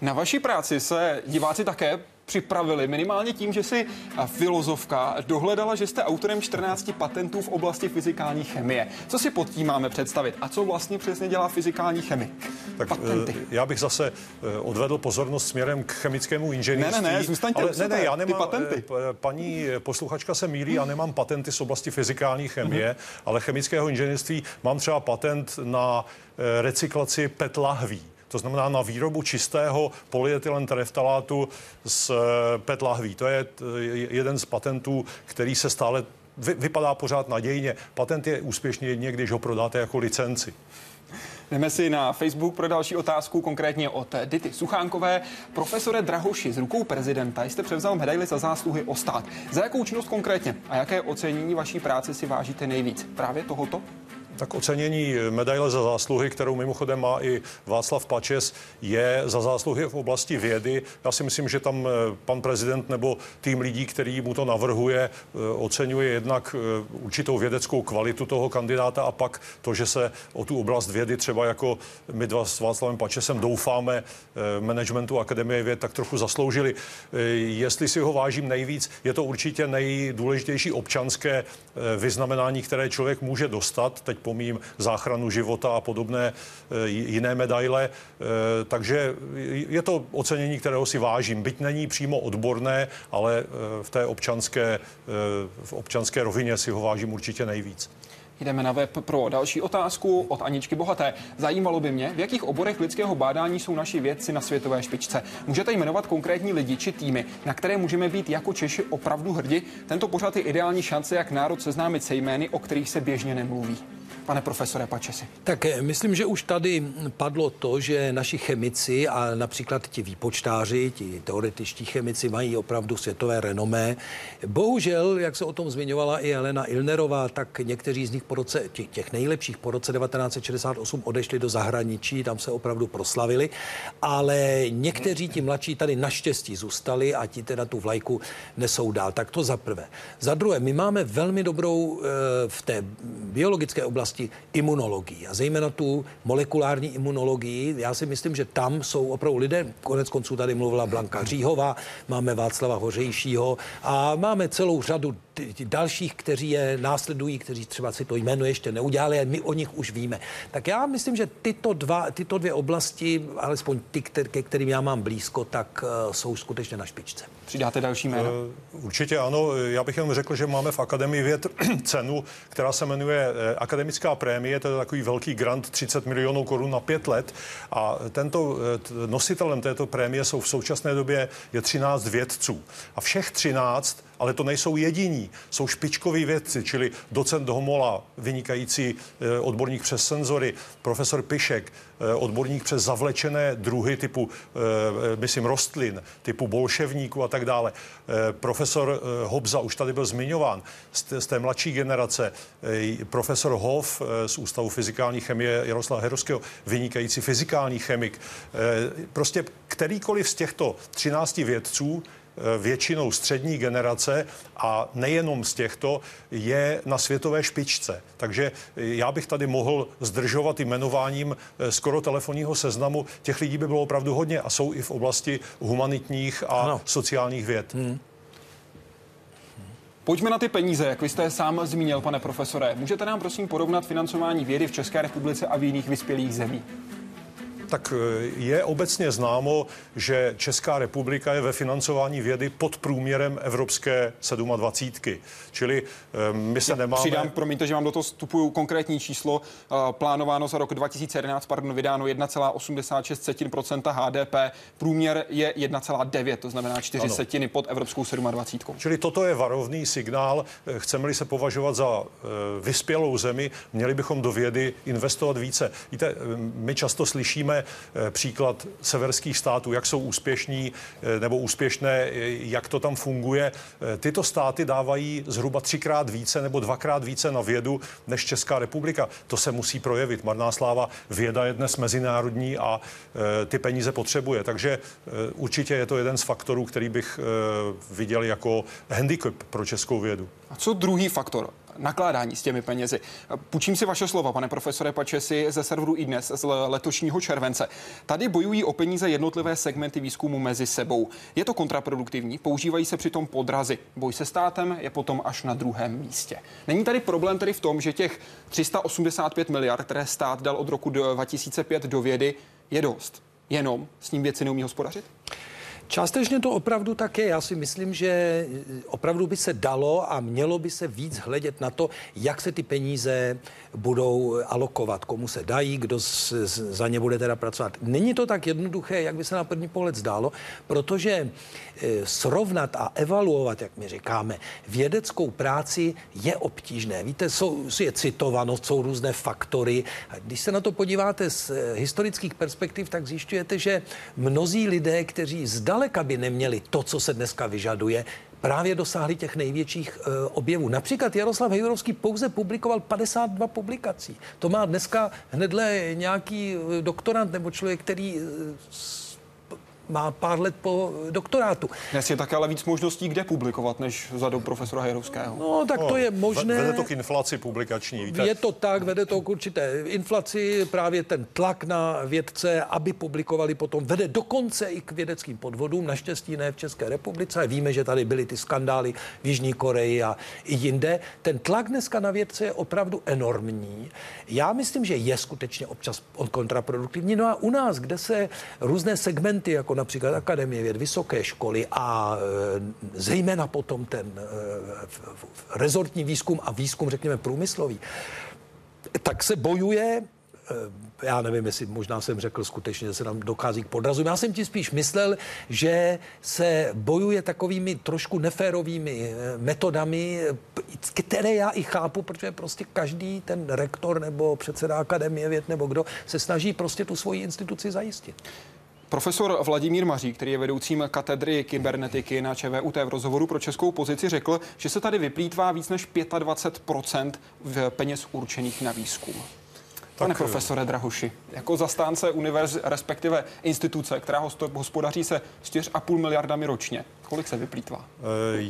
Na vaší práci se diváci také připravili, minimálně tím, že si filozofka dohledala, že jste autorem 14 patentů v oblasti fyzikální chemie. Co si pod tím máme představit a co vlastně přesně dělá fyzikální chemie?
Tak Patenty. Eh, já bych zase eh, odvedl pozornost směrem k chemickému inženýrství.
Ne, ne, ne, zůstaňte ale, ne, ne, já nemám, ty patenty.
Eh, paní posluchačka se mílí, já nemám patenty z oblasti fyzikální chemie, uh-huh. ale chemického inženýrství mám třeba patent na recyklaci PET lahví to znamená na výrobu čistého polyetylen tereftalátu z eh, PET lahví. To je jeden z patentů, který se stále vy, vypadá pořád nadějně. Patent je úspěšný jedně, když ho prodáte jako licenci.
Jdeme si na Facebook pro další otázku, konkrétně od Dity Suchánkové. Profesore Drahoši, z rukou prezidenta jste převzal medaili za zásluhy o stát. Za jakou činnost konkrétně a jaké ocenění vaší práce si vážíte nejvíc? Právě tohoto?
Tak ocenění medaile za zásluhy, kterou mimochodem má i Václav Pačes, je za zásluhy v oblasti vědy. Já si myslím, že tam eh, pan prezident nebo tým lidí, který mu to navrhuje, eh, oceňuje jednak eh, určitou vědeckou kvalitu toho kandidáta a pak to, že se o tu oblast vědy třeba jako my dva s Václavem Pačesem doufáme managementu Akademie věd tak trochu zasloužili. Jestli si ho vážím nejvíc, je to určitě nejdůležitější občanské vyznamenání, které člověk může dostat. Teď pomím záchranu života a podobné eh, jiné medaile. Eh, takže je to ocenění, kterého si vážím. Byť není přímo odborné, ale eh, v té občanské, v občanské rovině si ho vážím určitě nejvíc.
Jdeme na web pro další otázku od Aničky Bohaté. Zajímalo by mě, v jakých oborech lidského bádání jsou naši vědci na světové špičce. Můžete jmenovat konkrétní lidi či týmy, na které můžeme být jako Češi opravdu hrdi? Tento pořad je ideální šance, jak národ seznámit se jmény, o kterých se běžně nemluví pane profesore Pačesi?
Tak eh, myslím, že už tady padlo to, že naši chemici a například ti výpočtáři, ti teoretičtí chemici mají opravdu světové renomé. Bohužel, jak se o tom zmiňovala i Elena Ilnerová, tak někteří z nich po roce, těch, nejlepších po roce 1968 odešli do zahraničí, tam se opravdu proslavili, ale někteří ti mladší tady naštěstí zůstali a ti teda tu vlajku nesou dál. Tak to za prvé. Za druhé, my máme velmi dobrou eh, v té biologické oblasti oblasti imunologii a zejména tu molekulární imunologii. Já si myslím, že tam jsou opravdu lidé, konec konců tady mluvila Blanka Říhová, máme Václava Hořejšího a máme celou řadu dalších, kteří je následují, kteří třeba si to jméno ještě neudělali, a my o nich už víme. Tak já myslím, že tyto, dva, tyto dvě oblasti, alespoň ty, ke kterým já mám blízko, tak uh, jsou skutečně na špičce.
Přidáte další jméno?
Uh, určitě ano. Já bych jenom řekl, že máme v Akademii věd cenu, která se jmenuje eh, Akademická prémie, to je takový velký grant 30 milionů korun na pět let. A tento nositelem této prémie jsou v současné době je 13 vědců. A všech 13 ale to nejsou jediní. Jsou špičkoví vědci, čili docent Homola, vynikající eh, odborník přes senzory, profesor Pišek, eh, odborník přes zavlečené druhy typu, eh, myslím, rostlin, typu bolševníků a tak dále. Profesor Hobza už tady byl zmiňován z té mladší generace. Profesor Hof z Ústavu fyzikální chemie Jaroslava Herovského, vynikající fyzikální chemik. Prostě kterýkoliv z těchto 13 vědců většinou střední generace a nejenom z těchto je na světové špičce. Takže já bych tady mohl zdržovat jmenováním eh, skoro telefonního seznamu. Těch lidí by bylo opravdu hodně a jsou i v oblasti humanitních a ano. sociálních věd. Hmm.
Pojďme na ty peníze, jak vy jste sám zmínil, pane profesore. Můžete nám prosím porovnat financování vědy v České republice a v jiných vyspělých zemích?
Tak je obecně známo, že Česká republika je ve financování vědy pod průměrem Evropské 27. Čili my se Já nemáme...
Přidám, promiňte, že vám do toho vstupuju konkrétní číslo. Plánováno za rok 2011, pardon, vydáno 1,86% HDP. Průměr je 1,9, to znamená 4 ano. setiny pod Evropskou 27.
Čili toto je varovný signál. Chceme-li se považovat za vyspělou zemi, měli bychom do vědy investovat více. Víte, my často slyšíme příklad severských států, jak jsou úspěšní nebo úspěšné, jak to tam funguje. Tyto státy dávají zhruba třikrát více nebo dvakrát více na vědu než Česká republika. To se musí projevit. Marná sláva, věda je dnes mezinárodní a ty peníze potřebuje. Takže určitě je to jeden z faktorů, který bych viděl jako handicap pro českou vědu.
A co druhý faktor? Nakládání s těmi penězi. Půjčím si vaše slova, pane profesore Pačesi, ze serveru i dnes z letošního července. Tady bojují o peníze jednotlivé segmenty výzkumu mezi sebou. Je to kontraproduktivní, používají se přitom podrazy. Boj se státem je potom až na druhém místě. Není tady problém tedy v tom, že těch 385 miliard, které stát dal od roku 2005 do vědy, je dost. Jenom s ním věci neumí hospodařit?
Částečně to opravdu tak je. Já si myslím, že eh, opravdu by se dalo a mělo by se víc hledět na to, jak se ty peníze budou alokovat, komu se dají, kdo za ně bude teda pracovat. Není to tak jednoduché, jak by se na první pohled zdálo, protože e, srovnat a evaluovat, jak my říkáme, vědeckou práci je obtížné. Víte, jsou, je citovanost, jsou různé faktory. A když se na to podíváte z historických perspektiv, tak zjišťujete, že mnozí lidé, kteří zdaleka by neměli to, co se dneska vyžaduje, právě dosáhli těch největších e, objevů. Například Jaroslav Hejrovský pouze publikoval 52 publikací. To má dneska hnedle nějaký eh, doktorant nebo člověk, který e, má pár let po doktorátu.
Dnes je také ale víc možností, kde publikovat, než za dob profesora Hejrovského.
No, tak to je možné.
Vede to k inflaci publikační, víte?
Je to tak, vede to k určité inflaci, právě ten tlak na vědce, aby publikovali potom, vede dokonce i k vědeckým podvodům, naštěstí ne v České republice. Víme, že tady byly ty skandály v Jižní Koreji a i jinde. Ten tlak dneska na vědce je opravdu enormní. Já myslím, že je skutečně občas kontraproduktivní. No a u nás, kde se různé segmenty, jako například Akademie věd, vysoké školy a e, zejména potom ten e, rezortní výzkum a výzkum, řekněme, průmyslový, tak se bojuje e, já nevím, jestli možná jsem řekl skutečně, že se tam dochází k podrazům. Já jsem ti spíš myslel, že se bojuje takovými trošku neférovými metodami, které já i chápu, protože prostě každý ten rektor nebo předseda akademie věd nebo kdo se snaží prostě tu svoji instituci zajistit.
Profesor Vladimír Maří, který je vedoucím katedry kybernetiky na ČVUT v rozhovoru pro českou pozici, řekl, že se tady vyplýtvá víc než 25 v peněz určených na výzkum. Pane tak, profesore Drahoši, jako zastánce univerz, respektive instituce, která hospodaří se 4,5 miliardami ročně, kolik se vyplýtvá? Eh,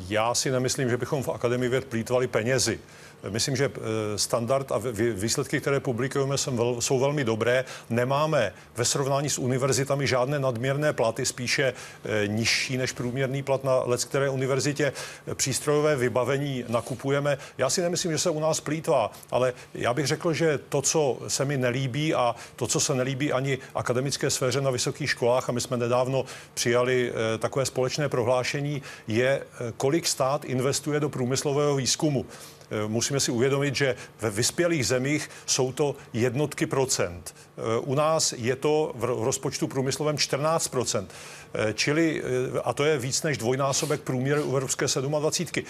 já si nemyslím, že bychom v Akademii věd plýtvali penězi. Myslím, že eh, standard a výsledky, které publikujeme, jsou velmi dobré. Nemáme ve srovnání s univerzitami žádné nadměrné platy, spíše eh, nižší než průměrný plat na let, které univerzitě přístrojové vybavení nakupujeme. Já si nemyslím, že se u nás plítvá, ale já bych řekl, že to, co se mi nelíbí a to, co se nelíbí ani akademické sféře na vysokých školách, a my jsme nedávno přijali eh, takové společné prohlášení, je, kolik stát investuje do průmyslového výzkumu. Eh, musíme si uvědomit, že ve vyspělých zemích jsou to jednotky procent. Eh, u nás je to v rozpočtu průmyslovém 14 procent. Eh, čili, a to je víc než dvojnásobek průměru Evropské 27.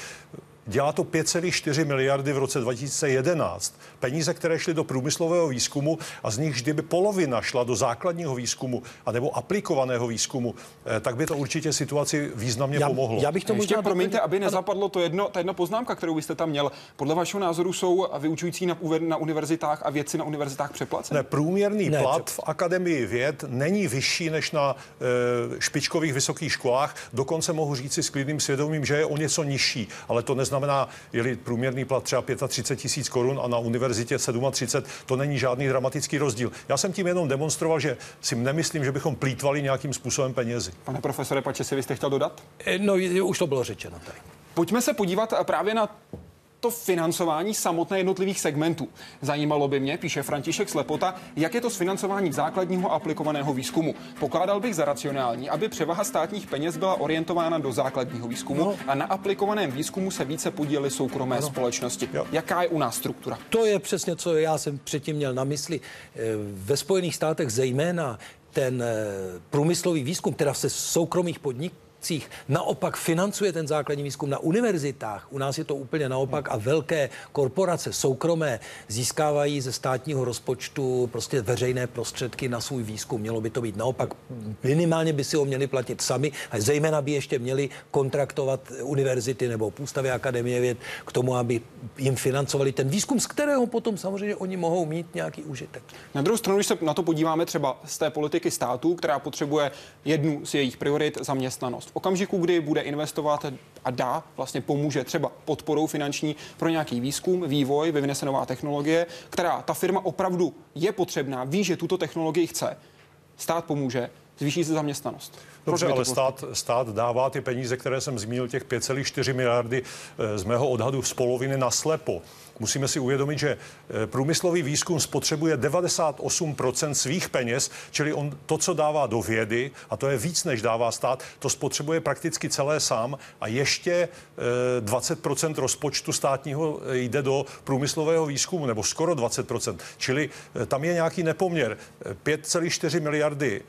Dělá to 5,4 miliardy v roce 2011. Peníze, které šly do průmyslového výzkumu a z nich vždy by polovina šla do základního výzkumu a nebo aplikovaného výzkumu, eh, tak by to určitě situaci významně
já,
pomohlo.
Já bych to možná... promiňte, aby nezapadlo to jedno, ta jedna poznámka, kterou byste tam měl. Podle vašeho názoru jsou vyučující na, na univerzitách a vědci na univerzitách přeplaceni?
Ne, průměrný ne, plat v Akademii věd není vyšší než na e, špičkových vysokých školách. Dokonce mohu říci s klidným svědomím, že je o něco nižší, ale to neznamená, znamená, je průměrný plat třeba 35 tisíc korun a na univerzitě 37, to není žádný dramatický rozdíl. Já jsem tím jenom demonstroval, že si nemyslím, že bychom plítvali nějakým způsobem penězi.
Pane profesore Pače, si vy jste chtěl dodat?
Eh, no, už to bylo řečeno tady.
Pojďme se podívat právě na to financování samotné jednotlivých segmentů. Zajímalo by mě, píše František Slepota, jak je to s financováním základního aplikovaného výzkumu. Pokládal bych za racionální, aby převaha státních peněz byla orientována do základního výzkumu no. a na aplikovaném výzkumu se více podílely soukromé no. společnosti. Jo. Jaká je u nás struktura?
To je přesně, co já jsem předtím měl na mysli. Eh, ve Spojených státech zejména ten eh, průmyslový výzkum, teda se soukromých podniků, cích naopak financuje ten základní výzkum na univerzitách. U nás je to úplně naopak a velké korporace soukromé získávají ze státního rozpočtu prostě veřejné prostředky na svůj výzkum. Mělo by to být naopak. Minimálně by si ho měli platit sami a zejména by ještě měli kontraktovat univerzity nebo ústavy akademie věd k tomu, aby jim financovali ten výzkum, z kterého potom samozřejmě oni mohou mít nějaký užitek.
Na druhou stranu, když se na to podíváme třeba z té politiky státu, která potřebuje jednu z jejich priorit zaměstnanost v okamžiku, kdy bude investovat a dá, vlastně pomůže třeba podporou finanční pro nějaký výzkum, vývoj, vyvine se nová technologie, která ta firma opravdu je potřebná, ví, že tuto technologii chce, stát pomůže, zvýší se zaměstnanost.
Dobře, ale stát, stát dává ty peníze, které jsem zmínil, těch 5,4 miliardy eh, z mého odhadu z poloviny na slepo. Musíme si uvědomit, že eh, průmyslový výzkum spotřebuje 98% svých peněz, čili on to, co dává do vědy, a to je víc, než dává stát, to spotřebuje prakticky celé sám a ještě 20% eh, rozpočtu státního jde do průmyslového výzkumu, nebo skoro 20%. Čili tam je nějaký nepoměr. 5,4 miliardy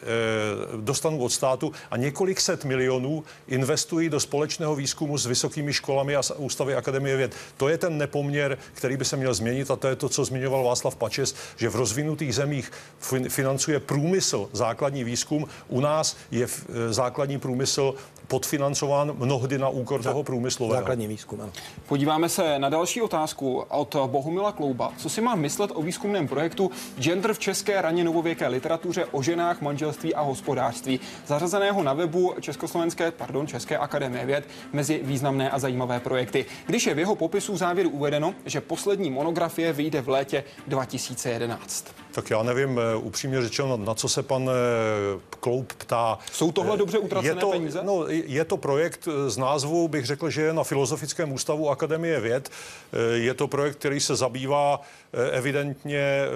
dostanu od státu a několik set milionů investují do společného výzkumu s vysokými školami a ústavy Akademie věd. To je ten nepoměr, který by se měl změnit a to je to, co zmiňoval Václav Pačes, že v rozvinutých zemích financuje průmysl základní výzkum. U nás je e, základní průmysl podfinancován mnohdy na úkor toho průmyslového.
Základní výzkum. Ano.
Podíváme se na další otázku od Bohumila Klouba. Co si mám myslet o výzkumném projektu Gender v české raně novověké literatuře o ženách, manželství a hospodářství, zařazeného na webu Československé, pardon, České akademie věd mezi významné a zajímavé projekty. Když je v jeho popisu závěru uvedeno, že poslední monografie vyjde v létě 2011.
Tak já nevím, eh, upřímně řečeno, na co se pan eh, Kloup ptá.
Jsou tohle dobře utracené
je to,
peníze?
No, je to projekt z názvu, bych řekl, že je na Filozofickém ústavu Akademie věd. Eh, je to projekt, který se zabývá Eh, evidentně eh,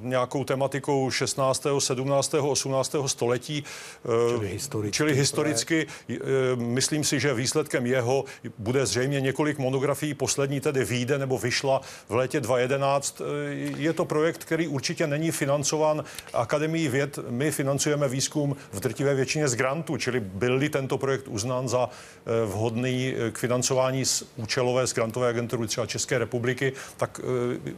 nějakou tematikou 16., 17., 18. století.
Eh, čili historicky.
Čili historicky myslím si, že výsledkem jeho bude zřejmě několik monografií. Poslední tedy vyjde nebo vyšla v létě 2011. Je to projekt, který určitě není financován Akademií věd. My financujeme výzkum v drtivé většině z grantu, čili byl-li tento projekt uznán za vhodný k financování z účelové z grantové agentury třeba České republiky, tak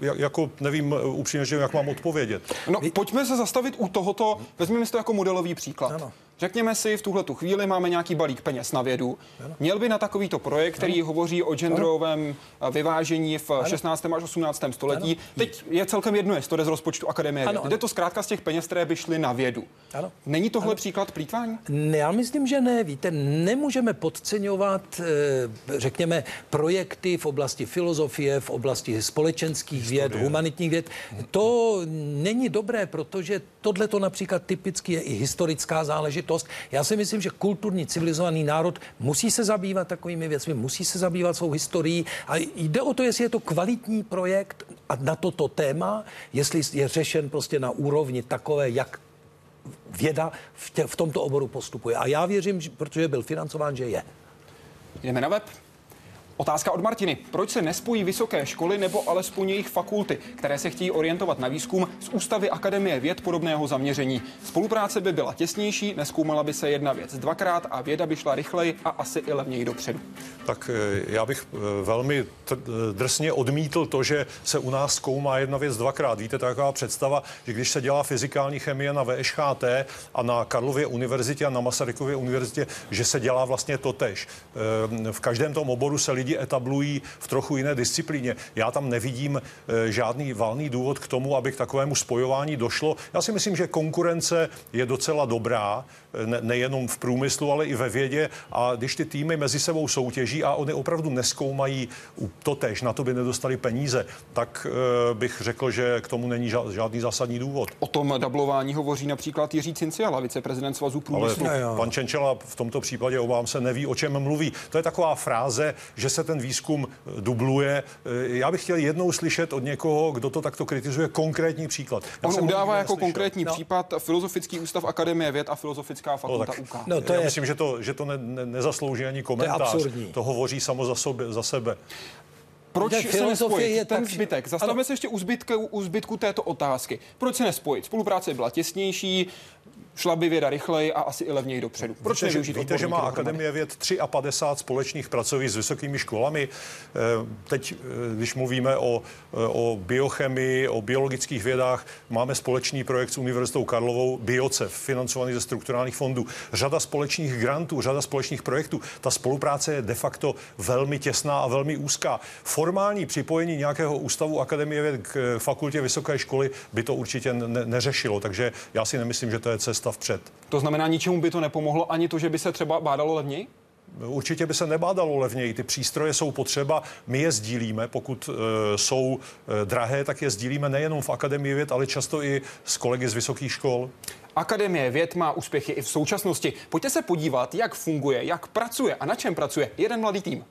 jako nevím eh, upřímně, že jak mám odpovědět.
No, pojďme se zastavit u tohoto, vezměme si to jako modelový příklad. Ano. Řekněme si, v tuhle tu chvíli máme nějaký balík peněz na vědu. Měl by na takovýto projekt, který hovoří o genderovém ano. vyvážení v ano. 16. až 18. století. Teď je celkem jedno, jestli to jde z rozpočtu Akademie Jde to zkrátka z těch peněz, které by šly na vědu. Není tohle příklad plítvání?
Ne, já myslím, že ne. Víte, nemůžeme podceňovat, eh, řekněme, projekty v oblasti filozofie, v oblasti společenských Historie. věd, humanitních věd. To není dobré, protože tohle to například typicky je i historická záležitost. Já si myslím, že kulturní civilizovaný národ musí se zabývat takovými věcmi, musí se zabývat svou historií a jde o to, jestli je to kvalitní projekt a na toto téma, jestli je řešen prostě na úrovni takové, jak věda v, tě, v tomto oboru postupuje. A já věřím, protože byl financován, že je.
Jdeme na web. Otázka od Martiny. Proč se nespojí vysoké školy nebo alespoň jejich fakulty, které se chtějí orientovat na výzkum z Ústavy Akademie věd podobného zaměření? Spolupráce by byla těsnější, neskoumala by se jedna věc dvakrát a věda by šla rychleji a asi i levněji dopředu.
Tak eh, já bych eh, velmi eh, drsně odmítl to, že se u nás zkoumá jedna věc dvakrát. Víte, taková představa, že když se dělá fyzikální chemie na VŠHT a na Karlově univerzitě a na Masarykově univerzitě, že se dělá vlastně to tež. V každém tom oboru se lidi lidi etablují v trochu jiné disciplíně. Já tam nevidím eh, žádný valný důvod k tomu, aby k takovému spojování došlo. Já si myslím, že konkurence je docela dobrá, eh, ne, nejenom v průmyslu, ale i ve vědě. A když ty týmy mezi sebou soutěží a oni opravdu neskoumají to tež, na to by nedostali peníze, tak uh, bych řekl, že k tomu není žádný zásadní důvod.
O tom dublování hovoří například Jiří Cinciala, viceprezident Svazu průmyslu.
Ale pan Čenčela v tomto případě obávám se neví, o čem mluví. To je taková fráze, že se ten výzkum dubluje. Já bych chtěl jednou slyšet od někoho, kdo to takto kritizuje, konkrétní příklad.
Já On udává jako neslyšel. konkrétní no. případ Filozofický ústav Akademie věd a Filozofická fakulta no, UK.
No, to Já je... myslím, že to, že to ne, ne, nezaslouží ani komentář. To, to hovoří samo za, sobě, za sebe.
Proč se nespojit je ten tak... zbytek? Zastavme se ještě u, zbytku, u zbytku této otázky. Proč se nespojit? Spolupráce byla těsnější, šla by věda rychleji a asi i levněji dopředu. Proč
víte, že, víte, že má Akademie věd 53 společných pracovišť s vysokými školami. Eh, teď, eh, když mluvíme o, eh, o biochemii, o biologických vědách, máme společný projekt s Univerzitou Karlovou BioCEF, financovaný ze strukturálních fondů. Řada společných grantů, řada společných projektů. Ta spolupráce je de facto velmi těsná a velmi úzká. Formální připojení nějakého ústavu Akademie věd k fakultě vysoké školy by to určitě ne- neřešilo, takže já si nemyslím, že to je cesta vpřed.
To znamená, ničemu by to nepomohlo, ani to, že by se třeba bádalo levněji?
Určitě by se nebádalo levněji. Ty přístroje jsou potřeba, my je sdílíme. Pokud e, jsou e, drahé, tak je sdílíme nejenom v Akademii věd, ale často i s kolegy z vysokých škol.
Akademie věd má úspěchy i v současnosti. Pojďte se podívat, jak funguje, jak pracuje a na čem pracuje jeden mladý tým.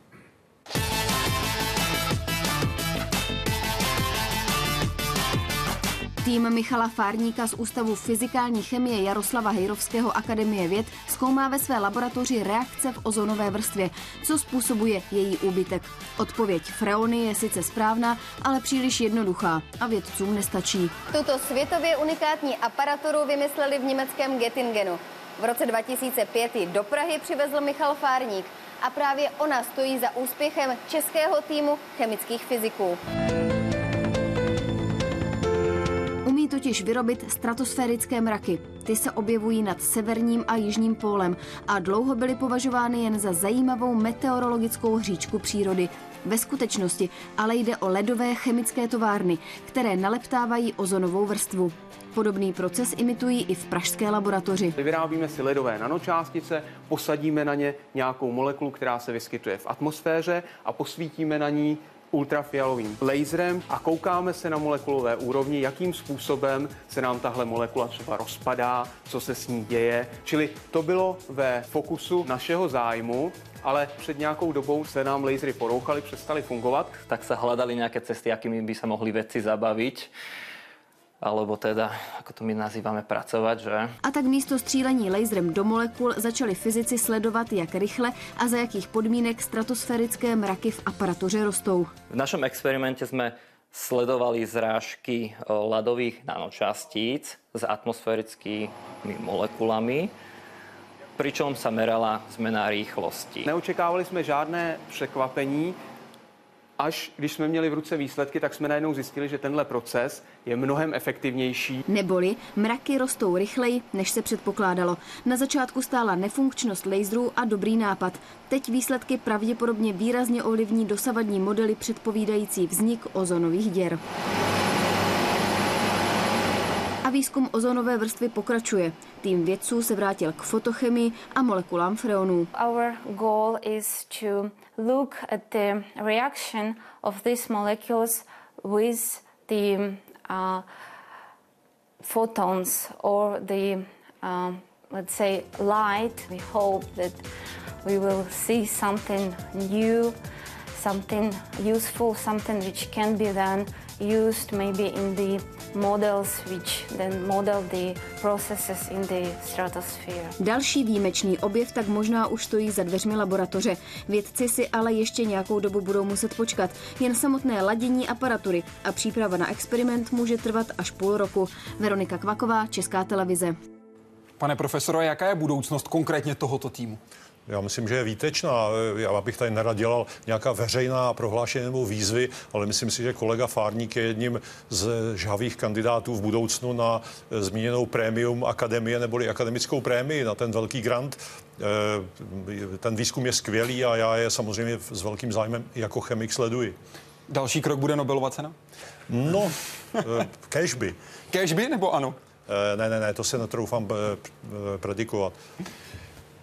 Tým Michala Fárníka z Ústavu fyzikální chemie Jaroslava Hejrovského Akademie věd zkoumá ve své laboratoři reakce v ozonové vrstvě, co způsobuje její úbytek. Odpověď freony je sice správná, ale příliš jednoduchá a vědcům nestačí.
Tuto světově unikátní aparaturu vymysleli v německém Göttingenu. V roce 2005 ji do Prahy přivezl Michal Fárník a právě ona stojí za úspěchem českého týmu chemických fyziků.
Totiž vyrobit stratosférické mraky. Ty se objevují nad severním a jižním pólem a dlouho byly považovány jen za zajímavou meteorologickou hříčku přírody. Ve skutečnosti ale jde o ledové chemické továrny, které naleptávají ozonovou vrstvu. Podobný proces imitují i v pražské laboratoři.
Vyrábíme si ledové nanočástice, posadíme na ně nějakou molekulu, která se vyskytuje v atmosféře a posvítíme na ní ultrafialovým laserem a koukáme se na molekulové úrovni, jakým způsobem se nám tahle molekula třeba rozpadá, co se s ní děje. Čili to bylo ve fokusu našeho zájmu ale před nějakou dobou se nám lasery porouchaly, přestaly fungovat.
Tak se hledali nějaké cesty, jakými by se mohli vědci zabavit alebo teda, ako to my nazývame, pracovat, že?
A tak místo střílení laserem do molekul začali fyzici sledovat, jak rychle a za jakých podmínek stratosférické mraky v aparatuře rostou.
V našem experimente jsme sledovali zrážky ladových nanočastíc s atmosférickými molekulami, pričom sa merala zmena rýchlosti.
Neočekávali jsme žádné překvapení, až když jsme měli v ruce výsledky, tak jsme najednou zjistili, že tenhle proces je mnohem efektivnější.
Neboli mraky rostou rychleji, než se předpokládalo. Na začátku stála nefunkčnost laserů a dobrý nápad. Teď výsledky pravděpodobně výrazně ovlivní dosavadní modely předpovídající vznik ozonových děr a výzkum ozonové vrstvy pokračuje. Tým vědců se vrátil k fotochemii a molekulám freonů.
Our goal is to look at the reaction of these molecules with the uh, photons or the uh, let's say light. We hope that we will see something new, something useful, something which can be then used maybe in the models which then model the processes in the stratosphere.
Další výjimečný objev tak možná už stojí za dveřmi laboratoře. Vědci si ale ještě nějakou dobu budou muset počkat. Jen samotné ladění aparatury a příprava na experiment může trvat až půl roku. Veronika Kvaková, Česká televize.
Pane profesore, jaká je budoucnost konkrétně tohoto týmu?
Já myslím, že je výtečná. Já bych tady nerad dělal nějaká veřejná prohlášení nebo výzvy, ale myslím si, že kolega Fárník je jedním z žhavých kandidátů v budoucnu na zmíněnou prémium akademie neboli akademickou prémii na ten velký grant. Eh, ten výzkum je skvělý a já je samozřejmě s velkým zájmem jako chemik sleduji.
Další krok bude Nobelova cena?
No, eh, cashby.
Cashby nebo ano?
Eh, ne, ne, ne, to se netroufám predikovat.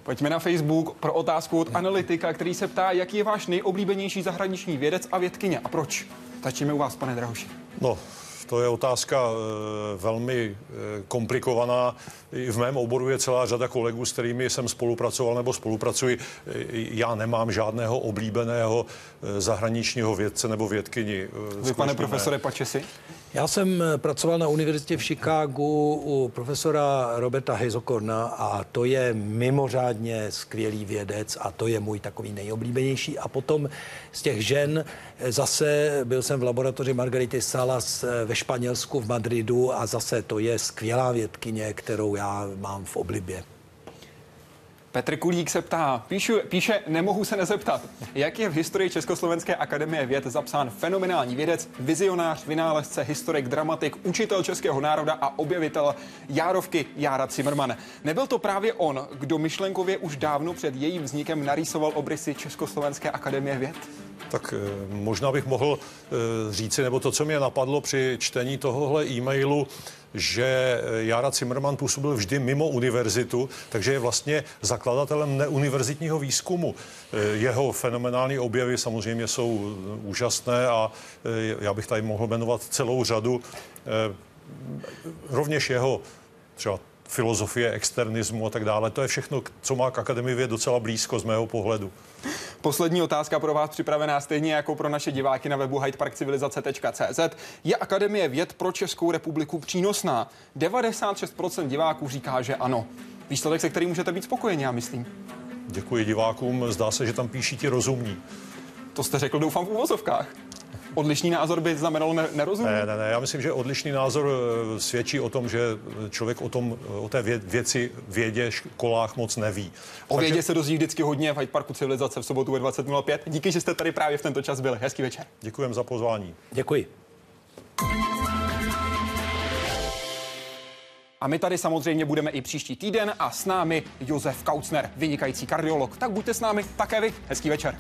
Pojďme na Facebook pro otázku od analytika, který se ptá, jaký je váš nejoblíbenější zahraniční vědec a vědkyně a proč. Začneme u vás, pane Drahoši.
No, to je otázka e, velmi e, komplikovaná. I v mém oboru je celá řada kolegů, s kterými jsem spolupracoval nebo spolupracuji. Já nemám žádného oblíbeného zahraničního vědce nebo vědkyni.
Vy, pane profesore Pačesi?
Já jsem pracoval na univerzitě v Chicagu u profesora Roberta Heizokorna a to je mimořádně skvělý vědec a to je můj takový nejoblíbenější. A potom z těch žen zase byl jsem v laboratoři Margarity Salas ve Španělsku v Madridu a zase to je skvělá vědkyně, kterou já mám v oblibě.
Petr Kulík se ptá, píšu, píše, nemohu se nezeptat, jak je v historii Československé akademie věd zapsán fenomenální vědec, vizionář, vynálezce, historik, dramatik, učitel českého národa a objevitel Járovky Jára Zimmerman. Nebyl to právě on, kdo myšlenkově už dávno před jejím vznikem narýsoval obrysy Československé akademie věd?
Tak eh, možná bych mohl eh, říci, nebo to, co mě napadlo při čtení tohohle e-mailu, že eh, Jara Zimmerman působil vždy mimo univerzitu, takže je vlastně zakladatelem neuniverzitního výzkumu. Jeho fenomenální objevy samozřejmě jsou úžasné a já bych tady mohl jmenovat celou řadu. Rovněž jeho třeba filozofie externismu a tak dále. To je všechno, co má k Akademii věd docela blízko z mého pohledu.
Poslední otázka pro vás připravená stejně jako pro naše diváky na webu hydeparkcivilizace.cz. Je Akademie věd pro Českou republiku přínosná? 96% diváků říká, že ano. Výsledek, se kterým můžete být spokojeni, já myslím.
Děkuji divákům. Zdá se, že tam píší ti rozumní.
To jste řekl, doufám, v úvozovkách. Odlišný názor by znamenalo ne- nerozum?
Ne, ne, ne. Já myslím, že odlišný názor eh, svědčí o tom, že člověk o, tom, o té vě- věci vědě, školách moc neví.
O vědě Takže... se dozví vždycky hodně v Hyde Parku Civilizace v sobotu ve 20.05. Díky, že jste tady právě v tento čas byli. Hezký večer.
Děkujeme za pozvání.
Děkuji.
A my tady samozřejmě budeme i příští týden a s námi Josef Kaucner, vynikající kardiolog. Tak buďte s námi také vy. Hezký večer.